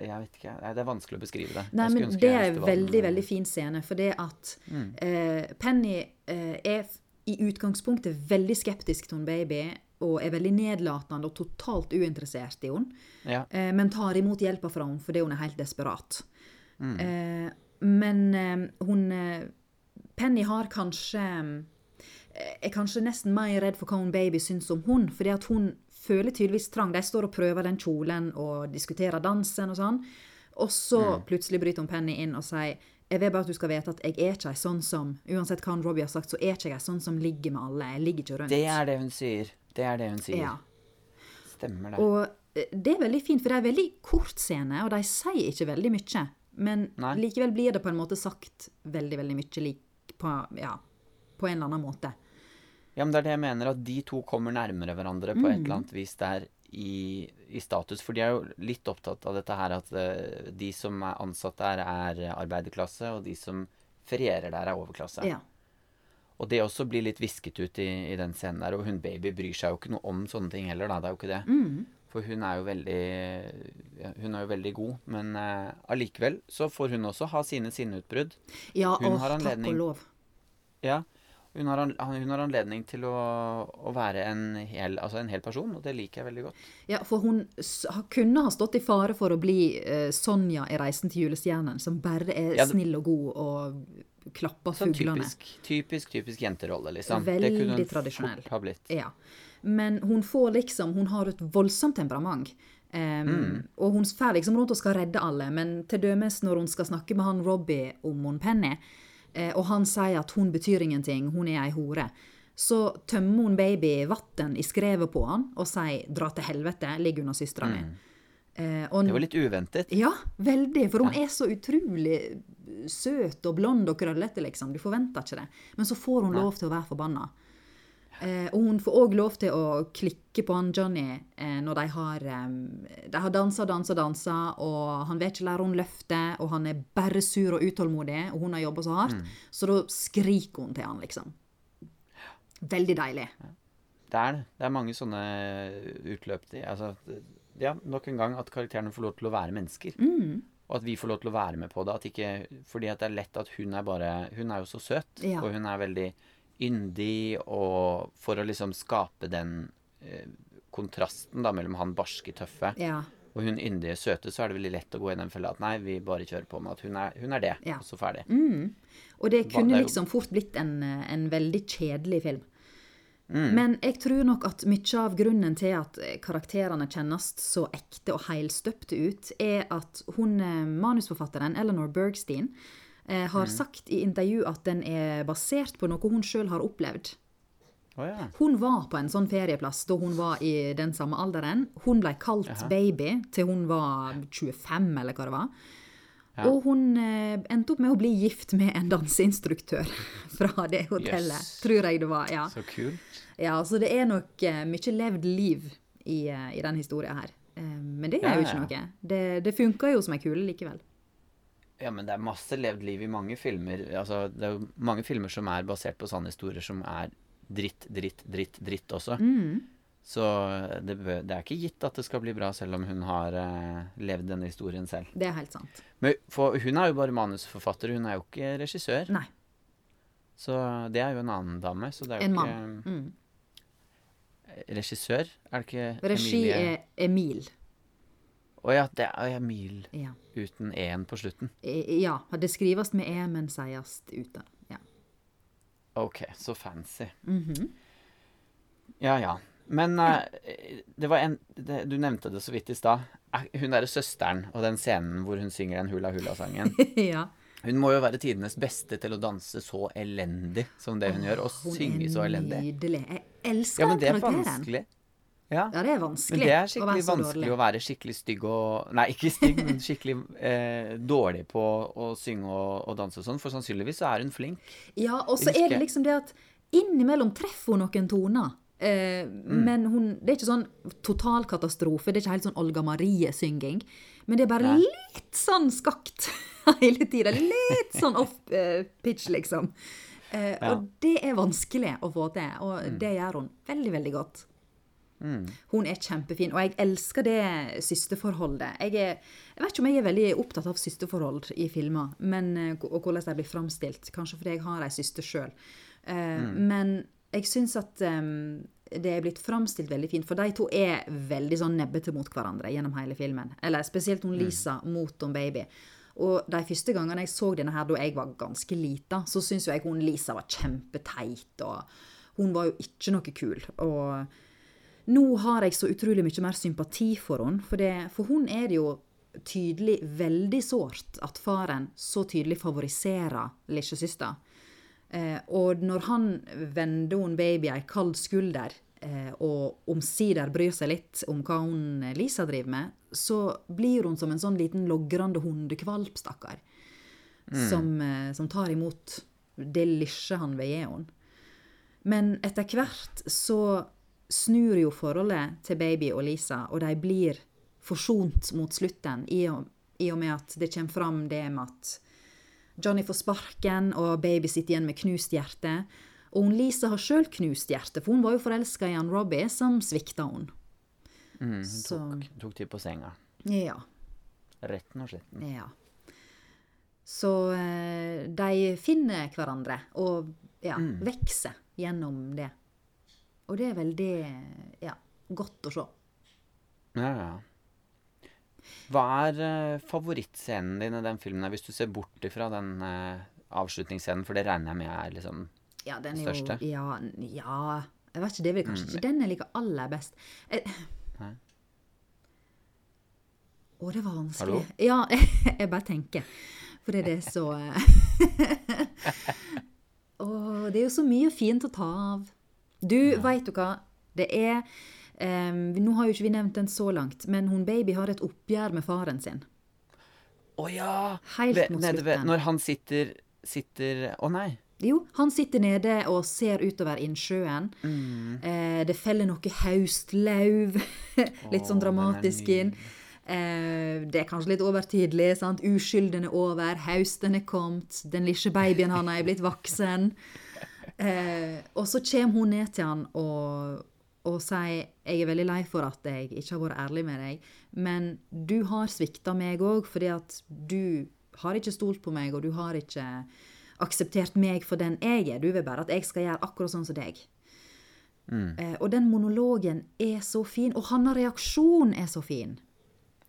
S2: Jeg vet ikke. Det er vanskelig å beskrive det.
S1: Nei, men det er en
S2: den-
S1: veldig, veldig fin scene, for det at
S2: Mm.
S1: eh, Penny eh, er i utgangspunktet veldig skeptisk til hun baby, og er veldig nedlatende og totalt uinteressert i henne.
S2: Ja.
S1: Eh, men tar imot hjelpa fra henne fordi hun er helt desperat.
S2: Mm.
S1: Eh, men hun Penny har kanskje Er kanskje nesten mer redd for hva hun baby syns om hun, fordi at hun føler tydeligvis trang. De står og prøver den kjolen og diskuterer dansen og sånn. Og så
S2: Mm.
S1: plutselig bryter hun Penny inn og sier jeg vil bare at du skal vite at jeg er ikke ei sånn som Uansett hva Robbie har sagt, så er ikke jeg ei sånn som ligger med alle. Jeg ligger ikke rundt.
S2: Det er det hun sier. Det er det hun sier.
S1: ja.
S2: Stemmer det.
S1: Og eh, det er veldig fint, for det er en veldig kort scene, og de sier ikke veldig mye. Men
S2: Nei.
S1: likevel blir det på en måte sagt veldig, veldig mye lik på, ja, på en eller annen måte.
S2: Ja, men det er det jeg mener, at de to kommer nærmere hverandre på et eller annet vis der i, i status. For de er jo litt opptatt av dette her at uh, de som er ansatt der, er arbeiderklasse, og de som ferierer der, er overklasse.
S1: Ja.
S2: Og det også blir litt visket ut i, i den scenen der. Og hun baby bryr seg jo ikke noe om sånne ting heller, da. Det er jo ikke det. For hun er jo veldig ja, Hun er jo veldig god. Men uh, allikevel så får hun også ha sine sinneutbrudd.
S1: Ja,
S2: Hun
S1: og
S2: har
S1: takk og lov.
S2: Ja. Hun har, hun har anledning til å, å være en hel, altså en hel person, og det liker jeg veldig godt.
S1: Ja, for hun kunne ha stått i fare for å bli uh, Sonja i 'Reisen til julestjernen', som bare er
S2: Ja, det-
S1: snill og god og klapper
S2: Sånn
S1: fuglene.
S2: typisk, typisk, typisk jenterolle, liksom.
S1: Veldig
S2: det kunne hun
S1: tradisjonell.
S2: fort ha blitt.
S1: Ja. Men hun får liksom Hun har et voldsomt temperament. Em, Og hun fer liksom rundt og skal redde alle, men til dømes når hun skal snakke med han Robbie om hun Penny, og han sier at hun betyr ingenting, hun er ei hore, så tømmer hun baby vann i skrevet på han og sier 'dra til helvete, ligg under søstera mi'. Eh, og,
S2: Det var litt uventet.
S1: Ja, veldig. For hun er så utrolig søt og blond og krøllete, liksom. Du forventer ikke det. Men så får hun lov til å være forbanna. Eh, og hun får òg lov til å klikke på han Johnny eh, når de har um, De har dansa, dansa, dansa, og han vet ikke lære hun løftet, og han er bare sur og utålmodig, og hun har jobba så hardt. Så da skriker hun til han, liksom. Veldig deilig.
S2: Det er det. Det er mange sånne utløp til altså, Ja, nok en gang at karakterene får lov til å være mennesker. Og at vi får lov til å være med på det. At ikke, fordi at det er lett at hun er bare Hun er jo så søt,
S1: Ja.
S2: og hun er veldig yndig, og for å liksom skape den eh, kontrasten da mellom han barske, tøffe
S1: Ja.
S2: og hun yndige, søte, så er det veldig lett å gå i den fella at nei, vi bare kjører på med at hun er, hun er det,
S1: Ja.
S2: og så ferdig.
S1: Og det kunne liksom fort blitt en, en veldig kjedelig film.
S2: Mm.
S1: Men jeg tror nok at mye av grunnen til at karakterene kjennes så ekte og heilstøpte ut, er at hun, eh, manusforfatteren Eleanor Bergstein
S2: Mm.
S1: Har sagt i intervju at den er basert på noe hun sjøl har opplevd.
S2: Oh, ja.
S1: Hun var på en sånn ferieplass da hun var i den samme alderen. Hun ble kalt baby til hun var 25, eller hva det var. Og hun eh, endte opp med å bli gift med en danseinstruktør fra det hotellet,
S2: Yes.
S1: tror jeg det var. ja.
S2: Så kult.
S1: Ja, så det er nok eh, mye levd liv i, eh, i den historien her. Eh, men det er
S2: Ja,
S1: jo ikke
S2: ja.
S1: noe. Det, det funker jo som ei kule likevel.
S2: Ja, men det er masse levd liv i mange filmer. Altså, det er jo mange filmer som er basert på sanne historier som er dritt, dritt, dritt, dritt også.
S1: Mm.
S2: Så det, bør, det er ikke gitt at det skal bli bra, selv om hun har eh, levd denne historien selv.
S1: Det er helt sant.
S2: Men for hun er jo bare manusforfatter, hun er jo ikke regissør.
S1: Nei.
S2: Så det er jo en annen dame. Så det er jo
S1: En mann. Mm.
S2: Regissør? Er det ikke
S1: Regi
S2: Emilie
S1: er Emil.
S2: Å ja, det er Emil
S1: Ja.
S2: uten en på slutten.
S1: Ja. Det skrives med E, men sies uten. Ja.
S2: Ok, så fancy.
S1: Mhm.
S2: Ja, ja. Men uh, det var en det, Du nevnte det så vidt i stad. Eh, Hun derre søsteren og den scenen hvor hun synger den Hula Hula-sangen.
S1: ja.
S2: Hun må jo være tidenes beste til å danse så elendig som det hun gjør, og synge så elendig.
S1: nydelig. Jeg elsker
S2: Ja, men det er vanskelig. Ja,
S1: Ja, det er vanskelig.
S2: men det er
S1: å
S2: skikkelig
S1: være så
S2: vanskelig
S1: dårlig.
S2: å være skikkelig stygg og Nei, ikke stygg, men skikkelig eh, dårlig på å synge og, og danse og sånn, for sannsynligvis så er hun flink.
S1: Ja, og så er det liksom det at innimellom treffer hun noen toner. Eh,
S2: Mm.
S1: Men hun, det er ikke sånn total katastrofe. Det er ikke helt sånn Olga Marie-synging. Men det er bare
S2: Nei.
S1: litt sånn skakt hele tida. Litt sånn off eh, pitch, liksom. Eh,
S2: Ja.
S1: Og det er vanskelig å få til, og
S2: Mm.
S1: det gjør hun veldig, veldig godt. Hun er kjempefin, og jeg elsker det søsterforholdet. Jeg, er, jeg vet ikke om jeg er veldig opptatt av søsterforhold i filmer, men, eh, og hvordan de blir framstilt. Kanskje fordi jeg har ei søster sjøl. Men jeg syns at um, det er blitt framstilt veldig fint, for de to er veldig sånn nebbete mot hverandre gjennom hele filmen. Eller spesielt hun Lisa mot hun baby. Og de første gangene jeg så denne her da jeg var ganske lita, så syns jeg hun Lisa var kjempeteit, og hun var jo ikke noe kul. Og nå har jeg så utrolig mye mer sympati for henne, for, det, for hun er det jo tydelig veldig sårt at faren så tydelig favoriserer lillesøster. Eh, og når han vender hun baby ei kald skulder, eh, og omsider bryr seg litt om hva hun eh, Lisa driver med, så blir hun som en sånn liten logrende hundekvalp, stakkar. Som, eh, som tar imot det lille han vil gi henne. Men etter hvert så snur jo forholdet til baby og Lisa, og de blir forsont mot slutten, i og, i og med at det kommer fram det med at Johnny får sparken, og baby sitter igjen med knust hjerte. Og hun Lisa har sjøl knust hjerte, for hun var jo forelska i han Robbie, som svikta hun.
S2: Mm, hun
S1: Så-
S2: tok, tok de på senga.
S1: Ja.
S2: Retten og sletten.
S1: ja. Så eh, de finner hverandre, og ja, vokser gjennom det. Og det er veldig ja, godt å se.
S2: Ja, ja. Hva er uh, favorittscenen din i den filmen, hvis du ser bort ifra den uh, avslutningsscenen, for det regner jeg med er liksom
S1: Ja, den er
S2: Største?
S1: jo Ja, ja Jeg vet ikke, det er vel kanskje ikke den jeg liker aller best. Jeg,
S2: Nei.
S1: Å, det var vanskelig.
S2: Hallo?
S1: Ja, jeg bare tenker. For det er så eh, Å, det er jo så mye fint å ta av. Du, veit du hva? Det er um, nå har jo ikke vi nevnt den så langt, men hun baby har et oppgjør med faren sin.
S2: Å ja!
S1: Helt mot slutten.
S2: Når han sitter Sitter Å nei.
S1: Jo, han sitter nede og ser utover innsjøen.
S2: Mm.
S1: Eh, det feller noe haustlauv. litt sånn dramatisk inn. Eh, det er kanskje litt overtydelig. sant? Uskylden er over, hausten er kommet, den lille babyen han er blitt voksen. Eh, og så kommer hun ned til han og, og sier jeg er veldig lei for at jeg ikke har vært ærlig med deg, men du har svikta meg òg, fordi at du har ikke stolt på meg, og du har ikke akseptert meg for den jeg er. Du vil bare at jeg skal gjøre akkurat sånn som deg. Eh, og den monologen er så fin, og hans reaksjon er så fin.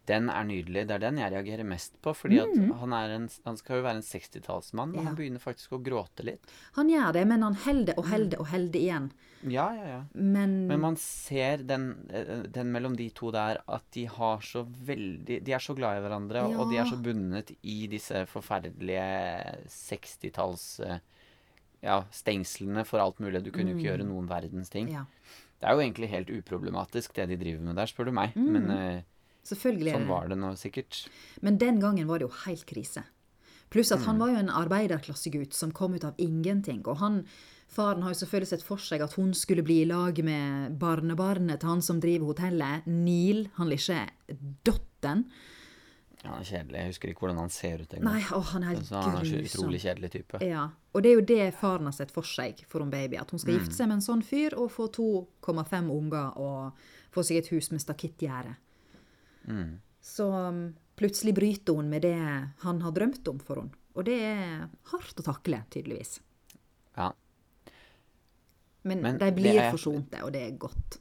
S2: Den er nydelig. Det er den jeg reagerer mest på. Fordi at han, en, han skal jo være en 60-tallsmann, og
S1: Mm. Ja.
S2: han begynner faktisk å gråte litt.
S1: Han gjør det, men han holder og holder og holder igjen.
S2: Ja, ja, ja.
S1: Men,
S2: Men man ser den, eh, den mellom de to der at de har så veldig De er så glad i hverandre, og de er så bundet i disse forferdelige 60-talls eh, ja, stengslene for alt mulig. Du kunne jo ikke gjøre noen verdens ting.
S1: Mm. ja,
S2: Det er jo egentlig helt uproblematisk, det de driver med der, spør du meg. Men eh,
S1: selvfølgelig
S2: sånn var det nå sikkert.
S1: Men den gangen var det jo helt krise. Pluss at
S2: Mm.
S1: han var jo en arbeiderklassegutt som kom ut av ingenting. Og han, faren har jo selvfølgelig sett for seg at hun skulle bli i lag med barnebarnet til han som driver hotellet, Neil, han lille dotten.
S2: Ja, han er kjedelig. Jeg husker ikke hvordan han ser ut engang.
S1: Nei, han er
S2: Så han er så utrolig kjedelig type.
S1: Ja, og det er jo det faren har sett for seg for en baby. At hun
S2: Mm.
S1: skal gifte seg med en sånn fyr og få 2,5 unger og få seg et hus med stakittgjerde.
S2: Mm.
S1: Så um, plutselig bryter hun med det han har drømt om for henne. Og det er hardt å takle, tydeligvis.
S2: Ja.
S1: Men,
S2: Men
S1: de
S2: det
S1: blir
S2: er-
S1: forsonte, og det er godt.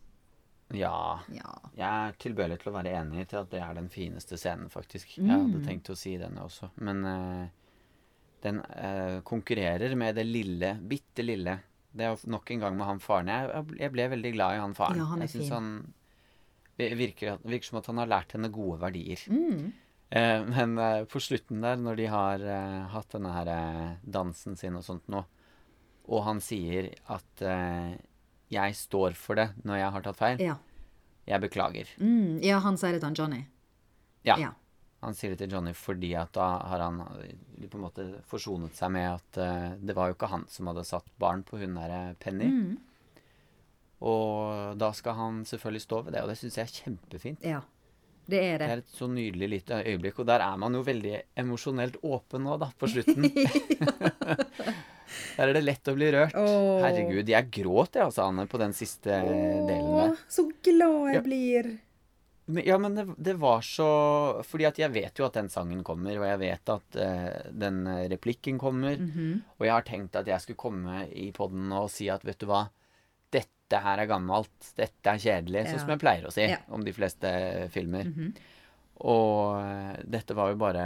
S2: ja.
S1: Ja.
S2: Jeg er tilbøyelig til å være enig til at det er den fineste scenen, faktisk. Jeg hadde tenkt å si denne også. Men uh, den uh, konkurrerer med det lille, bitte lille. Det er nok en gang med han faren. Jeg, jeg ble veldig glad i han faren.
S1: Ja, han er
S2: jeg synes
S1: fin.
S2: han virker, virker som at han har lært henne gode verdier.
S1: Mm.
S2: Eh, men eh, på slutten der, når de har eh, hatt denne her eh, dansen sin og sånt nå, og han sier at eh, 'jeg står for det når jeg har tatt feil',
S1: Ja.
S2: jeg beklager.
S1: Mm, ja, han sier det til han Johnny.
S2: Ja.
S1: Ja.
S2: Han sier det til Johnny fordi at da har han eh, på en måte forsonet seg med at det var jo ikke han som hadde satt barn på hun der Penny.
S1: Mm.
S2: Og da skal han selvfølgelig stå ved det, og det syns jeg er kjempefint.
S1: ja. Det er det.
S2: Det er et så nydelig lite øyeblikk, og der er man jo veldig emosjonelt åpen nå, da, på slutten. der er det lett å bli rørt.
S1: Åh.
S2: Herregud, jeg gråt, jeg, altså, Anne, på den siste delen der.
S1: så glad
S2: jeg
S1: blir.
S2: Ja, men det, det var så Fordi at jeg vet jo at den sangen kommer, og jeg vet at uh, den replikken kommer.
S1: Mhm.
S2: Og jeg har tenkt at jeg skulle komme i poden og si at vet du hva, dette her er gammelt, dette er kjedelig, sånn som jeg pleier å si om de fleste filmer.
S1: Mhm.
S2: Og eh, dette var jo bare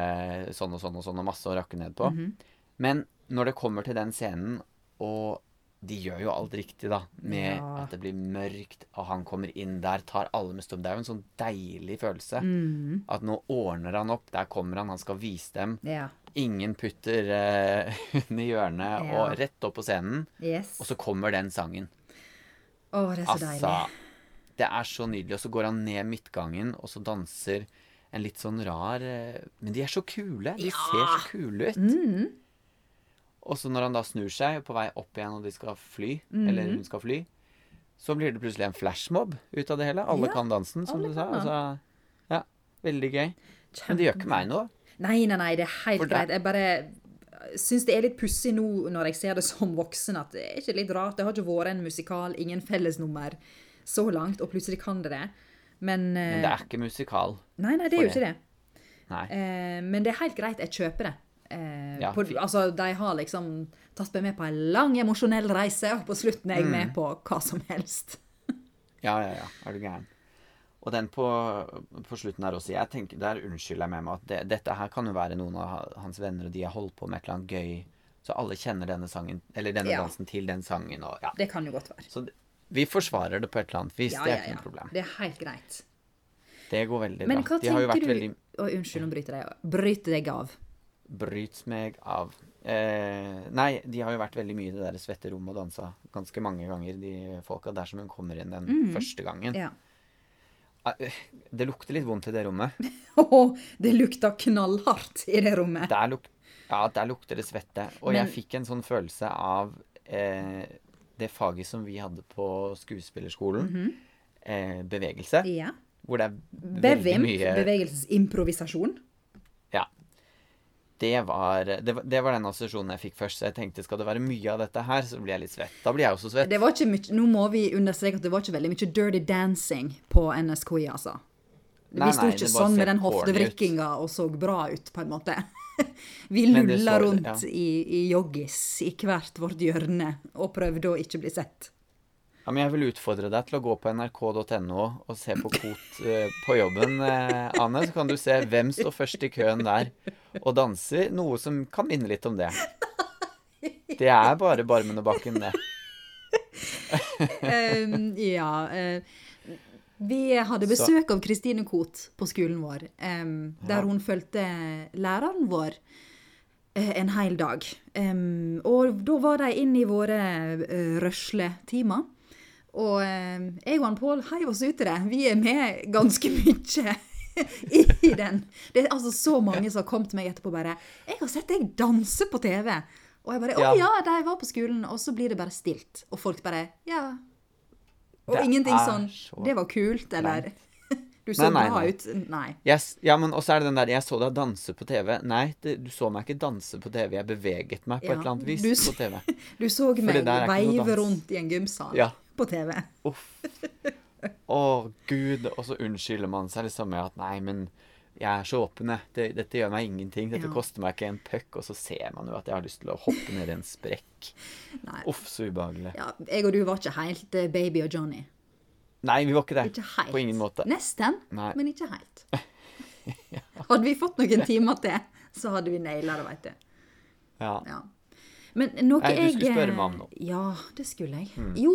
S2: sånn og sånn og sånn og masse å rakke ned på.
S1: Mhm.
S2: Men når det kommer til den scenen, og de gjør jo alt riktig, da, med
S1: Ja.
S2: at det blir mørkt, og han kommer inn der, tar alle med storm. Det er jo en sånn deilig følelse.
S1: Mm.
S2: At nå ordner han opp, der kommer han, han skal vise dem.
S1: Ja.
S2: Ingen putter uh, hunden i hjørnet,
S1: Ja.
S2: og rett opp på scenen.
S1: Yes.
S2: Og så kommer den sangen.
S1: Å, det er så
S2: Altså,
S1: deilig.
S2: det er så nydelig. Og så går han ned midtgangen, og så danser en litt sånn rar eh, Men de er så kule. De ser så kule ut.
S1: Mm.
S2: Og så når han da snur seg på vei opp igjen, og de skal fly,
S1: mm.
S2: eller hun skal fly, så blir det plutselig en flashmob ut av det hele. Alle
S1: Ja,
S2: kan dansen, som du sa. Altså, ja, veldig gøy. Men det gjør ikke meg noe.
S1: Nei, nei, nei, det er helt
S2: For
S1: greit. Jeg bare syns det er litt pussig nå når jeg ser det som voksen, at det er ikke litt rart. Det har ikke vært en musikal, ingen fellesnummer så langt, og plutselig kan det det. Men,
S2: Men
S1: eh,
S2: det er ikke musikal.
S1: Nei, nei, det er jo ikke det. Eh, men det er helt greit. Jeg kjøper det. Eh,
S2: Ja,
S1: på, altså, de har liksom tatt meg med på en lang emosjonell reise, og på slutten er jeg
S2: Mm.
S1: med på hva som helst.
S2: Ja, ja, ja. Er du gæren. Og den på, på slutten her også. Jeg tenker, Der unnskylder jeg med meg at det, dette her kan jo være noen av hans venner, og de har holdt på med et eller annet gøy. Så alle kjenner denne sangen, eller denne
S1: Ja.
S2: dansen til den sangen. Og, ja.
S1: Det kan jo godt være.
S2: Så vi forsvarer det på et eller annet vis.
S1: Ja,
S2: det er ikke
S1: ja.
S2: noe problem.
S1: Det er helt greit.
S2: Det går veldig
S1: Men
S2: bra.
S1: hva
S2: har jo
S1: tenker du
S2: veldig
S1: Å, Unnskyld, om bryter deg. Bryt deg av.
S2: Bryt meg av. Eh, nei, de har jo vært veldig mye i det der svette rommet og dansa ganske mange ganger, de folka der som hun kommer inn den første gangen.
S1: Ja.
S2: Eh, Det lukter litt vondt i det rommet.
S1: Oh, det lukta knallhardt i det rommet.
S2: Der, luk ja, der lukter det svette. Og
S1: Men-
S2: jeg fikk en sånn følelse av eh, det faget som vi hadde på skuespillerskolen. eh, bevegelse.
S1: Ja.
S2: Hvor det er veldig
S1: Bevim,
S2: mye
S1: bevegelsesimprovisasjon.
S2: Ja. Det var, det, var, det var den assosiasjonen jeg fikk først. Så jeg tenkte skal det være mye av dette her, så blir jeg litt svett. Da blir jeg også svett.
S1: Det var ikke mye, nå må vi understreke at det var ikke veldig mye dirty dancing på NSKI, altså. Vi
S2: Nei,
S1: sto
S2: nei,
S1: ikke sånn med den hoftevrikkinga og så bra ut, på en måte. Vi lulla rundt
S2: ja.
S1: i, i joggis i hvert vårt hjørne og prøvde å ikke bli sett.
S2: Ja, men jeg vil utfordre deg til å gå på nrk.no og se på Kot eh, på jobben, eh, Anne. Så kan du se hvem står først i køen der og danser. Noe som kan minne litt om det. Det er bare Barmen og Bakken, det.
S1: um, ja. eh, vi hadde besøk av Kristine Koht på skolen vår, ehm, der
S2: Ja.
S1: hun fulgte læreren vår eh, en hel dag. Ehm, og da var de inne i våre uh, røsletimer. Og eh, jeg og han Pål heiv oss ut i det. Vi er med ganske mye i den. Det er altså så mange som har kommet til meg etterpå bare 'Jeg har sett deg danse på TV.' Og jeg bare 'Å
S2: Ja.
S1: de var på skolen.' Og så blir det bare stilt. Og folk bare 'Ja'. Og
S2: Det
S1: ingenting sånn
S2: så
S1: 'Det var kult', eller 'Du så
S2: Nei,
S1: bra ut'. Nei.
S2: Yes, ja, men også er det den der 'Jeg så deg danse på TV'. Nei, det, du så meg ikke danse på TV. Jeg beveget meg på
S1: Ja,
S2: et eller annet vis
S1: du
S2: på TV.
S1: Du så meg veive rundt i en gymsal
S2: Ja.
S1: På TV.
S2: Uff. Å, gud. Og så unnskylder man seg liksom med at nei, men jeg er så åpen, jeg. Dette, dette gjør meg ingenting. Dette
S1: Ja.
S2: koster meg ikke en puck. Og så ser man jo at jeg har lyst til å hoppe ned i en sprekk. Uff, så ubehagelig.
S1: Ja, jeg og du var ikke helt eh, baby og Johnny.
S2: Nei, vi var ikke det.
S1: Ikke helt.
S2: På ingen måte.
S1: Nesten,
S2: Nei.
S1: men ikke helt. Hadde vi fått noen timer til, så hadde vi naila det, veit du.
S2: Ja.
S1: Ja. Men noe
S2: Nei, du
S1: jeg
S2: skulle spørre meg om noe.
S1: Ja, det skulle jeg.
S2: Mm.
S1: Jo,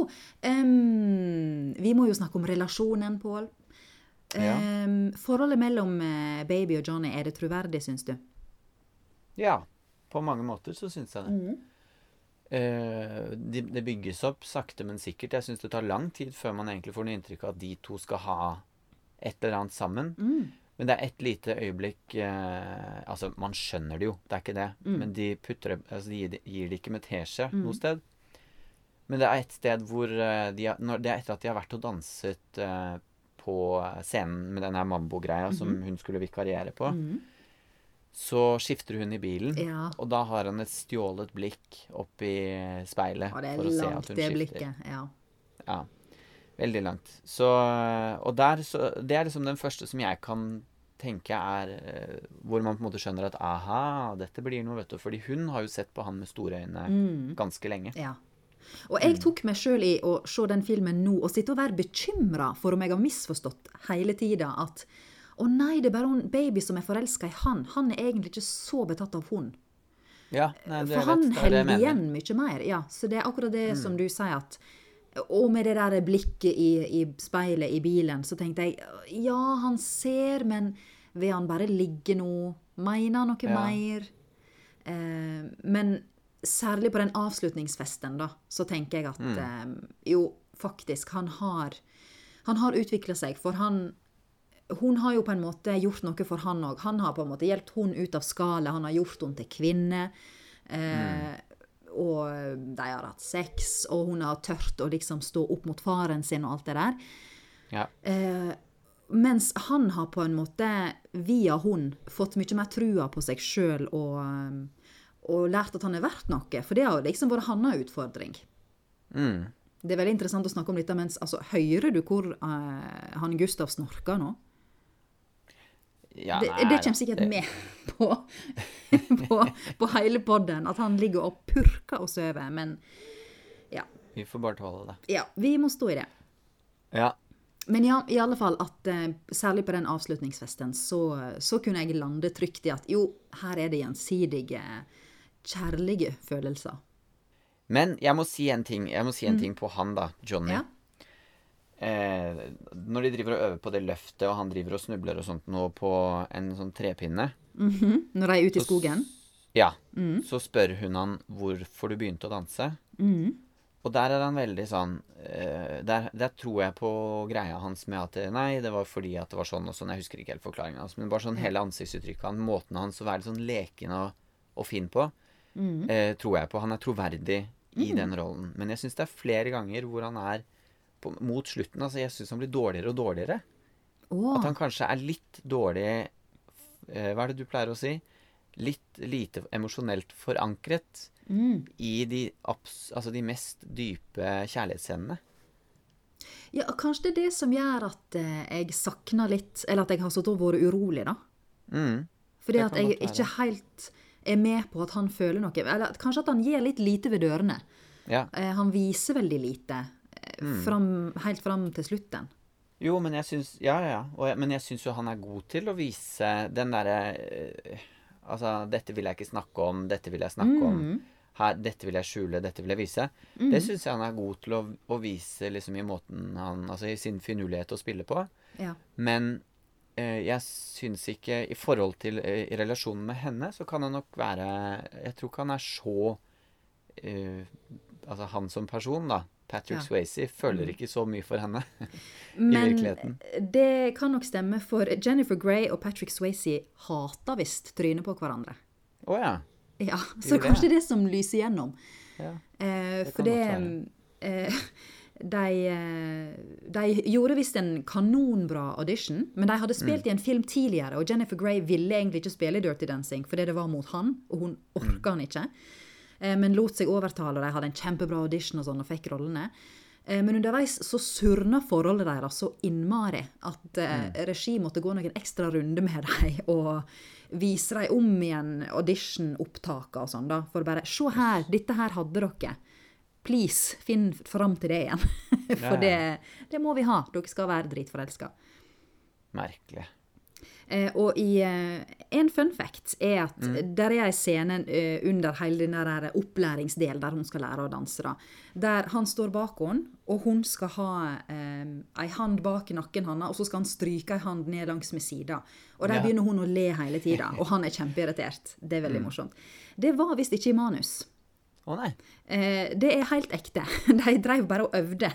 S1: um, vi må jo snakke om relasjonen, Pål.
S2: Ja.
S1: Forholdet mellom eh, baby og Johnny, er det troverdig, syns du?
S2: ja. På mange måter så syns jeg det.
S1: Mm.
S2: Uh, det, de bygges opp sakte, men sikkert. Jeg syns det tar lang tid før man egentlig får noe inntrykk av at de to skal ha et eller annet sammen.
S1: Mm.
S2: Men det er et lite øyeblikk eh, Altså, man skjønner det jo, det er ikke det.
S1: Mm.
S2: Men de putter Altså, de gir det, gir det ikke med teskje noe sted. Men det er et sted hvor eh, de har, når, Det er etter at de har vært og danset eh, på scenen med den her mambo-greia som
S1: Mhm.
S2: hun skulle vikariere på. Så skifter hun i bilen,
S1: Ja.
S2: og da har han et stjålet blikk opp i speilet
S1: Og det er langt, det
S2: skifter.
S1: blikket. Ja.
S2: Ja. Veldig langt. Så Og der så Det er liksom den første som jeg kan tenke er eh, Hvor man på en måte skjønner at aha, dette blir noe, vet du. Fordi hun har jo sett på han med store øyne
S1: Mm.
S2: ganske lenge.
S1: Ja. Og jeg tok meg sjøl i å se den filmen nå og sitte og være bekymra for om jeg har misforstått hele tida at å nei, det er bare en baby som er forelska i han. Han er egentlig ikke så betatt av hun.
S2: Ja, nei, det,
S1: For han
S2: er
S1: holder igjen mye mer. Ja, så det er akkurat det som du sier at Og med det der blikket i, i speilet i bilen, så tenkte jeg ja, han ser, men vil han bare ligge nå? Mener han noe
S2: Ja.
S1: mer? Eh, men særlig på den avslutningsfesten, da, så tenker jeg at
S2: Mm.
S1: eh, jo, faktisk, han har Han har utvikla seg, for han hun har jo på en måte gjort noe for han òg. Han har på en måte hjulpet hun ut av skallet, han har gjort henne til kvinne. Eh, Og de har hatt sex, og hun har tørt å liksom stå opp mot faren sin og alt det der.
S2: Ja.
S1: Eh, mens han har på en måte, via hun, fått mye mer trua på seg sjøl og, um, og lært at han er verdt noe. For det har liksom vært hans utfordring.
S2: Mm.
S1: Det er veldig interessant å snakke om dette, mens altså, hører du hvor uh, han Gustav snorker nå?
S2: Ja
S1: Det,
S2: nei,
S1: det
S2: det
S1: kommer sikkert
S2: Det-
S1: med på, på, på hele podden, at han ligger og purker og sover. Men ja,
S2: Vi får bare tåle det.
S1: ja, vi må stå i det.
S2: Ja.
S1: Men ja, i alle fall at eh, særlig på den avslutningsfesten så, så kunne jeg lande trygt i at jo, her er det gjensidige kjærlige følelser.
S2: Men jeg må si en ting. Si en ting på han, da. Johnny.
S1: Mm. Ja.
S2: Eh, når de driver og øver på det løftet, og han driver og snubler og sånt nå på en sånn trepinne
S1: Mhm. Når de er ute i skogen.
S2: Ja.
S1: Mm.
S2: Så spør hun han hvorfor du begynte å danse.
S1: Mm.
S2: Og der er han veldig sånn uh, der, der tror jeg på greia hans med at Nei, det var fordi at det var sånn og sånn. Jeg husker ikke helt forklaringen hans. Men bare sånn hele ansiktsuttrykket hans, måten hans å være litt sånn leken og, og fin på,
S1: Mm.
S2: uh, tror jeg på. Han er troverdig i den rollen. Men jeg syns det er flere ganger hvor han er på, mot slutten Altså, jeg syns han blir dårligere og dårligere.
S1: Oh.
S2: At han kanskje er litt dårlig eh, Hva er det du pleier å si? Litt lite emosjonelt forankret
S1: mm.
S2: i de, altså de mest dype kjærlighetsscenene.
S1: Ja, kanskje det er det som gjør at eh, jeg savner litt Eller at jeg har sittet og vært urolig, da.
S2: Mm.
S1: Fordi at jeg ikke helt er med på at han føler noe. Eller kanskje at han gir litt lite ved dørene.
S2: Ja.
S1: Eh, han viser veldig lite. Fram, helt fram til slutten.
S2: Jo, men jeg syns Ja, ja, jeg, men jeg syns jo han er god til å vise den derre eh, Altså, dette vil jeg ikke snakke om, dette vil jeg snakke om. Her, dette vil jeg skjule, dette vil jeg vise. Det syns jeg han er god til å, å vise liksom i måten han Altså i sin finurlighet å spille på.
S1: Ja.
S2: Men eh, jeg syns ikke I forhold til eh, i relasjonen med henne, så kan han nok være Jeg tror ikke han er så eh, Altså han som person, da. Patrick
S1: Ja.
S2: Swayze føler ikke så mye for henne.
S1: Men
S2: virkeligheten.
S1: Men det kan nok stemme, for Jennifer Grey og Patrick Swayze hater visst trynet på hverandre.
S2: Å ja.
S1: Ja, Så
S2: Gjør
S1: kanskje det det som lyser gjennom.
S2: ja.
S1: Eh,
S2: Det
S1: for det eh, de, eh, de gjorde visst en kanonbra audition, men de hadde
S2: Mm.
S1: spilt i en film tidligere, og Jennifer Grey ville egentlig ikke spille i Dirty Dancing fordi det var mot han, og hun orka han ikke. Eh, men lot seg overtale, de hadde en kjempebra audition og sånn, og fikk rollene. Eh, Men underveis så surna forholdet deres så innmari at eh,
S2: Mm.
S1: regi måtte gå noen ekstra runder med dem og vise dem om igjen audition-opptaka og sånn, da. For bare Se her, dette her hadde dere. Please, finn fram til det igjen. For det, det må vi ha. Dere skal være dritforelska.
S2: Merkelig.
S1: Eh, og i eh, En fun fact er at
S2: Mm.
S1: der er en scene eh, under hele den opplæringsdelen der hun skal lære å danse, da. Der han står bak henne, og hun skal ha eh, ei hand bak nakken hans, og så skal han stryke ei hand ned langs med sida. Og der
S2: Ja.
S1: begynner hun å le hele tida, og han er kjempeirritert. Det er veldig
S2: Mm.
S1: morsomt. Det var visst ikke i manus.
S2: Å nei.
S1: Eh, det er helt ekte. De drev bare og øvde.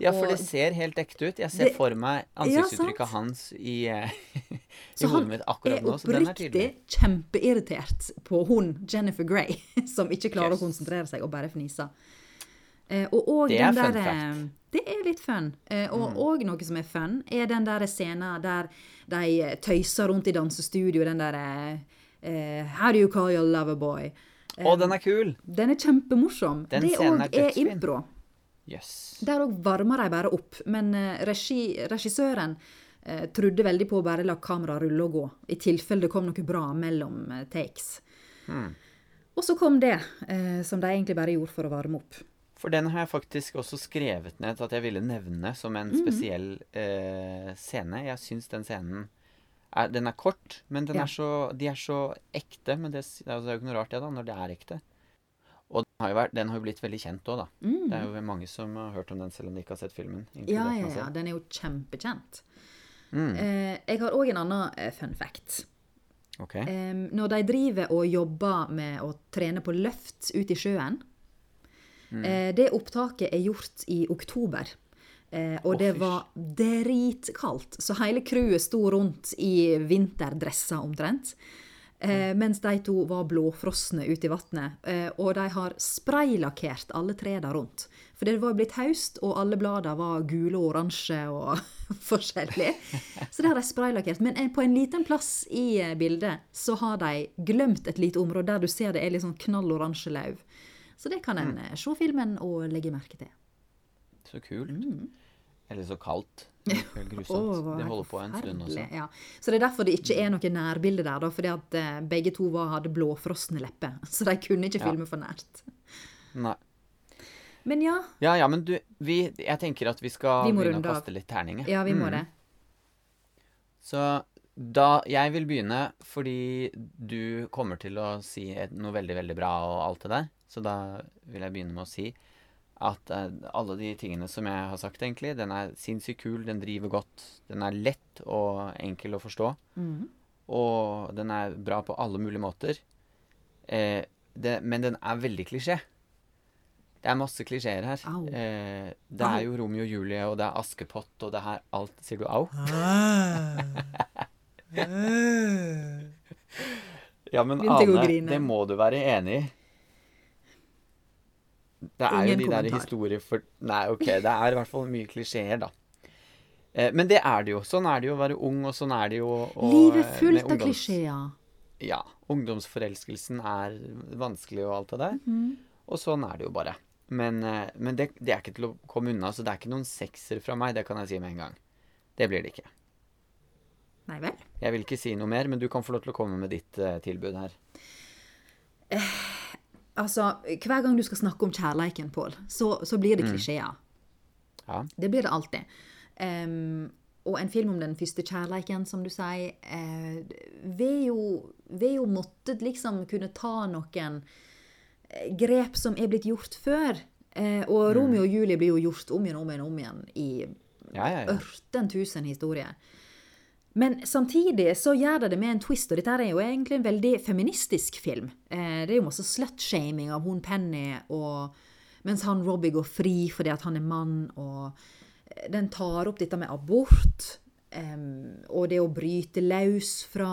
S2: Ja, for det ser helt ekte ut. Jeg ser
S1: Det-
S2: for meg ansiktsuttrykket
S1: ja,
S2: hans i, eh, i hodet mitt akkurat nå, så den er
S1: oppriktig kjempeirritert på hun Jennifer Grey, som ikke klarer
S2: Yes.
S1: å konsentrere seg og bare fniser. Eh, og, og
S2: Det er
S1: den
S2: fun fact. Mm.
S1: eh, Det er litt fun. Og, og, og noe som er fun, er den der scenen der de tøyser rundt i dansestudio, den der eh, How do you call your lover boy?
S2: Å, den er kul!
S1: Den er kjempemorsom.
S2: Den
S1: det òg
S2: er
S1: impro.
S2: Jøss.
S1: Der òg varmer de bare opp. Men eh, regi, regissøren eh, trodde veldig på å bare la kameraet rulle og gå, i tilfelle det kom noe bra mellom eh, takes.
S2: Mm.
S1: Og så kom det, eh, som de egentlig bare gjorde for å varme opp.
S2: For den har jeg faktisk også skrevet ned at jeg ville nevne som en
S1: mm.
S2: spesiell eh, scene. Jeg syns den scenen er, Den er kort, men den
S1: Ja.
S2: er så, de er så ekte. Men det, altså, det er jo ikke noe rart det, da, når det er ekte. Og den har jo, vært, den har jo blitt veldig kjent òg, da. Det er jo mange som har hørt om den, selv om de ikke har sett filmen.
S1: Ja, ja, ja, den er jo kjempekjent.
S2: Mm.
S1: Eh, jeg har òg en annen eh, fun fact.
S2: Okay.
S1: Eh, når de driver og jobber med å trene på løft ut i sjøen
S2: Mm.
S1: eh, Det opptaket er gjort i oktober. Eh, og
S2: oh,
S1: det var dritkaldt, så hele crewet sto rundt i vinterdresser omtrent. Eh, mens de to var blåfrosne ute i vannet. Eh, og de har spraylakkert alle trærne rundt. For det var blitt høst, og alle bladene var gule og oransje og forskjellig. Så det har de spraylakkert. Men eh, på en liten plass i eh, bildet så har de glemt et lite område der du ser det er litt sånn knalloransje lauv. Så det kan en mm. se filmen og legge merke til.
S2: Så kult. Eller så kaldt. Grusomt.
S1: Mm. Det
S2: holder på en stund også.
S1: Ja. Så det er derfor det ikke er noe nærbilde der, da, fordi at eh, begge to var, hadde blåfrosne lepper. Så de kunne ikke
S2: Ja.
S1: filme for nært.
S2: Nei.
S1: Men ja,
S2: Ja, ja, men du, vi, jeg tenker at vi skal
S1: Vi
S2: begynne å kaste litt terninger.
S1: ja vi må
S2: Mm.
S1: det.
S2: Så da Jeg vil begynne fordi du kommer til å si noe veldig, veldig bra og alt det der. Så da vil jeg begynne med å si at uh, alle de tingene som jeg har sagt, egentlig, den er sinnssykt kul, den driver godt. Den er lett og enkel å forstå.
S1: Mhm.
S2: Og den er bra på alle mulige måter. Eh, det, men den er veldig klisjé. Det er masse klisjeer her. Eh, det
S1: Au.
S2: er jo Romeo og Julie, og det er Askepott, og det er alt Sier du au? Ja, men Ane, det må du være enig i. Det er
S1: Ingen
S2: jo de der historier for Nei, OK, det er i hvert fall mye klisjeer, da. Eh, men det er det jo. Sånn er det jo å være ung, og sånn er det jo å
S1: Livet fullt av klisjeer.
S2: Ja. Ungdomsforelskelsen er vanskelig og alt det der.
S1: Mhm.
S2: Og sånn er det jo bare. Men, eh, men det, det er ikke til å komme unna, så det er ikke noen sekser fra meg, det kan jeg si med en gang. Det blir det ikke.
S1: Nei vel?
S2: Jeg vil ikke si noe mer, men du kan få lov til å komme med ditt uh, tilbud her.
S1: Altså, hver gang du skal snakke om kjærleiken, Pål, så, så blir det
S2: Mm.
S1: klisjeer.
S2: Ja.
S1: Det blir det alltid. Um, og en film om den første kjærleiken, som du sier, eh, vil jo, vil jo måtte liksom kunne ta noen eh, grep som er blitt gjort før. Eh, og Romeo og Julie blir jo gjort om igjen, om igjen, om igjen i
S2: Ja, ja, ja.
S1: ørten tusen historier. Men samtidig så gjør det det med en twist, og dette er jo egentlig en veldig feministisk film. Eh, det er jo masse slutshaming av hun Penny, og, mens han Robbie går fri fordi at han er mann, og den tar opp dette med abort. Um, og det å bryte løs fra,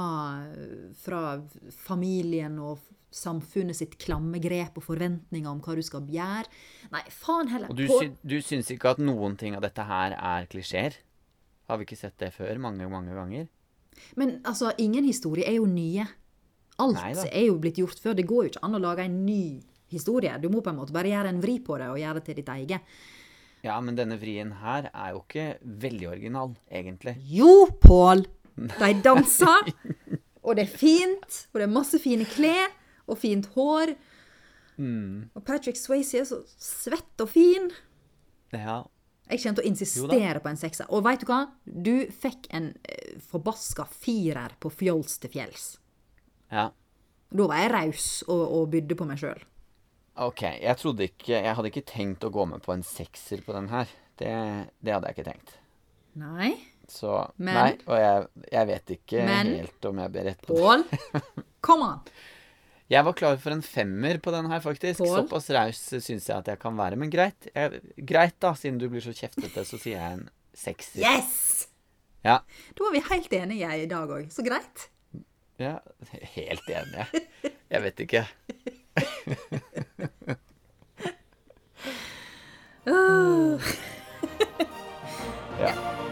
S1: fra familien og samfunnet sitt klamme grep og forventninger om hva du skal gjøre. Nei, faen heller.
S2: Og du, sy du syns ikke at noen ting av dette her er klisjeer? Har vi ikke sett det før mange, mange ganger?
S1: Men altså, ingen historie er jo nye. Alt
S2: Neida.
S1: er jo blitt gjort før. Det går jo ikke an å lage en ny historie. Du må på en måte bare gjøre en vri på det og gjøre det til ditt eget.
S2: Ja, men denne vrien her er jo ikke veldig original, egentlig.
S1: Jo, Pål! De danser, og det er fint, og det er masse fine klær og fint hår.
S2: Mm.
S1: Og Patrick Swayze er så svett og fin.
S2: Ja.
S1: Jeg kommer til å insistere på en sekser. Og veit du hva? Du fikk en eh, forbaska firer på fjols til fjells.
S2: ja.
S1: Da var jeg raus og, og bydde på meg sjøl.
S2: OK. Jeg trodde ikke Jeg hadde ikke tenkt å gå med på en sekser på den her. Det, det hadde jeg ikke tenkt.
S1: Nei.
S2: Så
S1: Men-
S2: Nei, og jeg, jeg vet ikke
S1: Men-
S2: helt om jeg ber rett på det.
S1: Pål, kom on!
S2: Jeg var klar for en femmer på den her, faktisk.
S1: Pål?
S2: Såpass raus syns jeg at jeg kan være. Men greit. Jeg, greit, da. Siden du blir så kjeftete, så sier jeg en sekser.
S1: Yes!
S2: Ja.
S1: Da var vi helt enige i dag òg. Så greit.
S2: ja. Helt enige. jeg. Jeg vet ikke.
S1: Uh,
S2: Ja.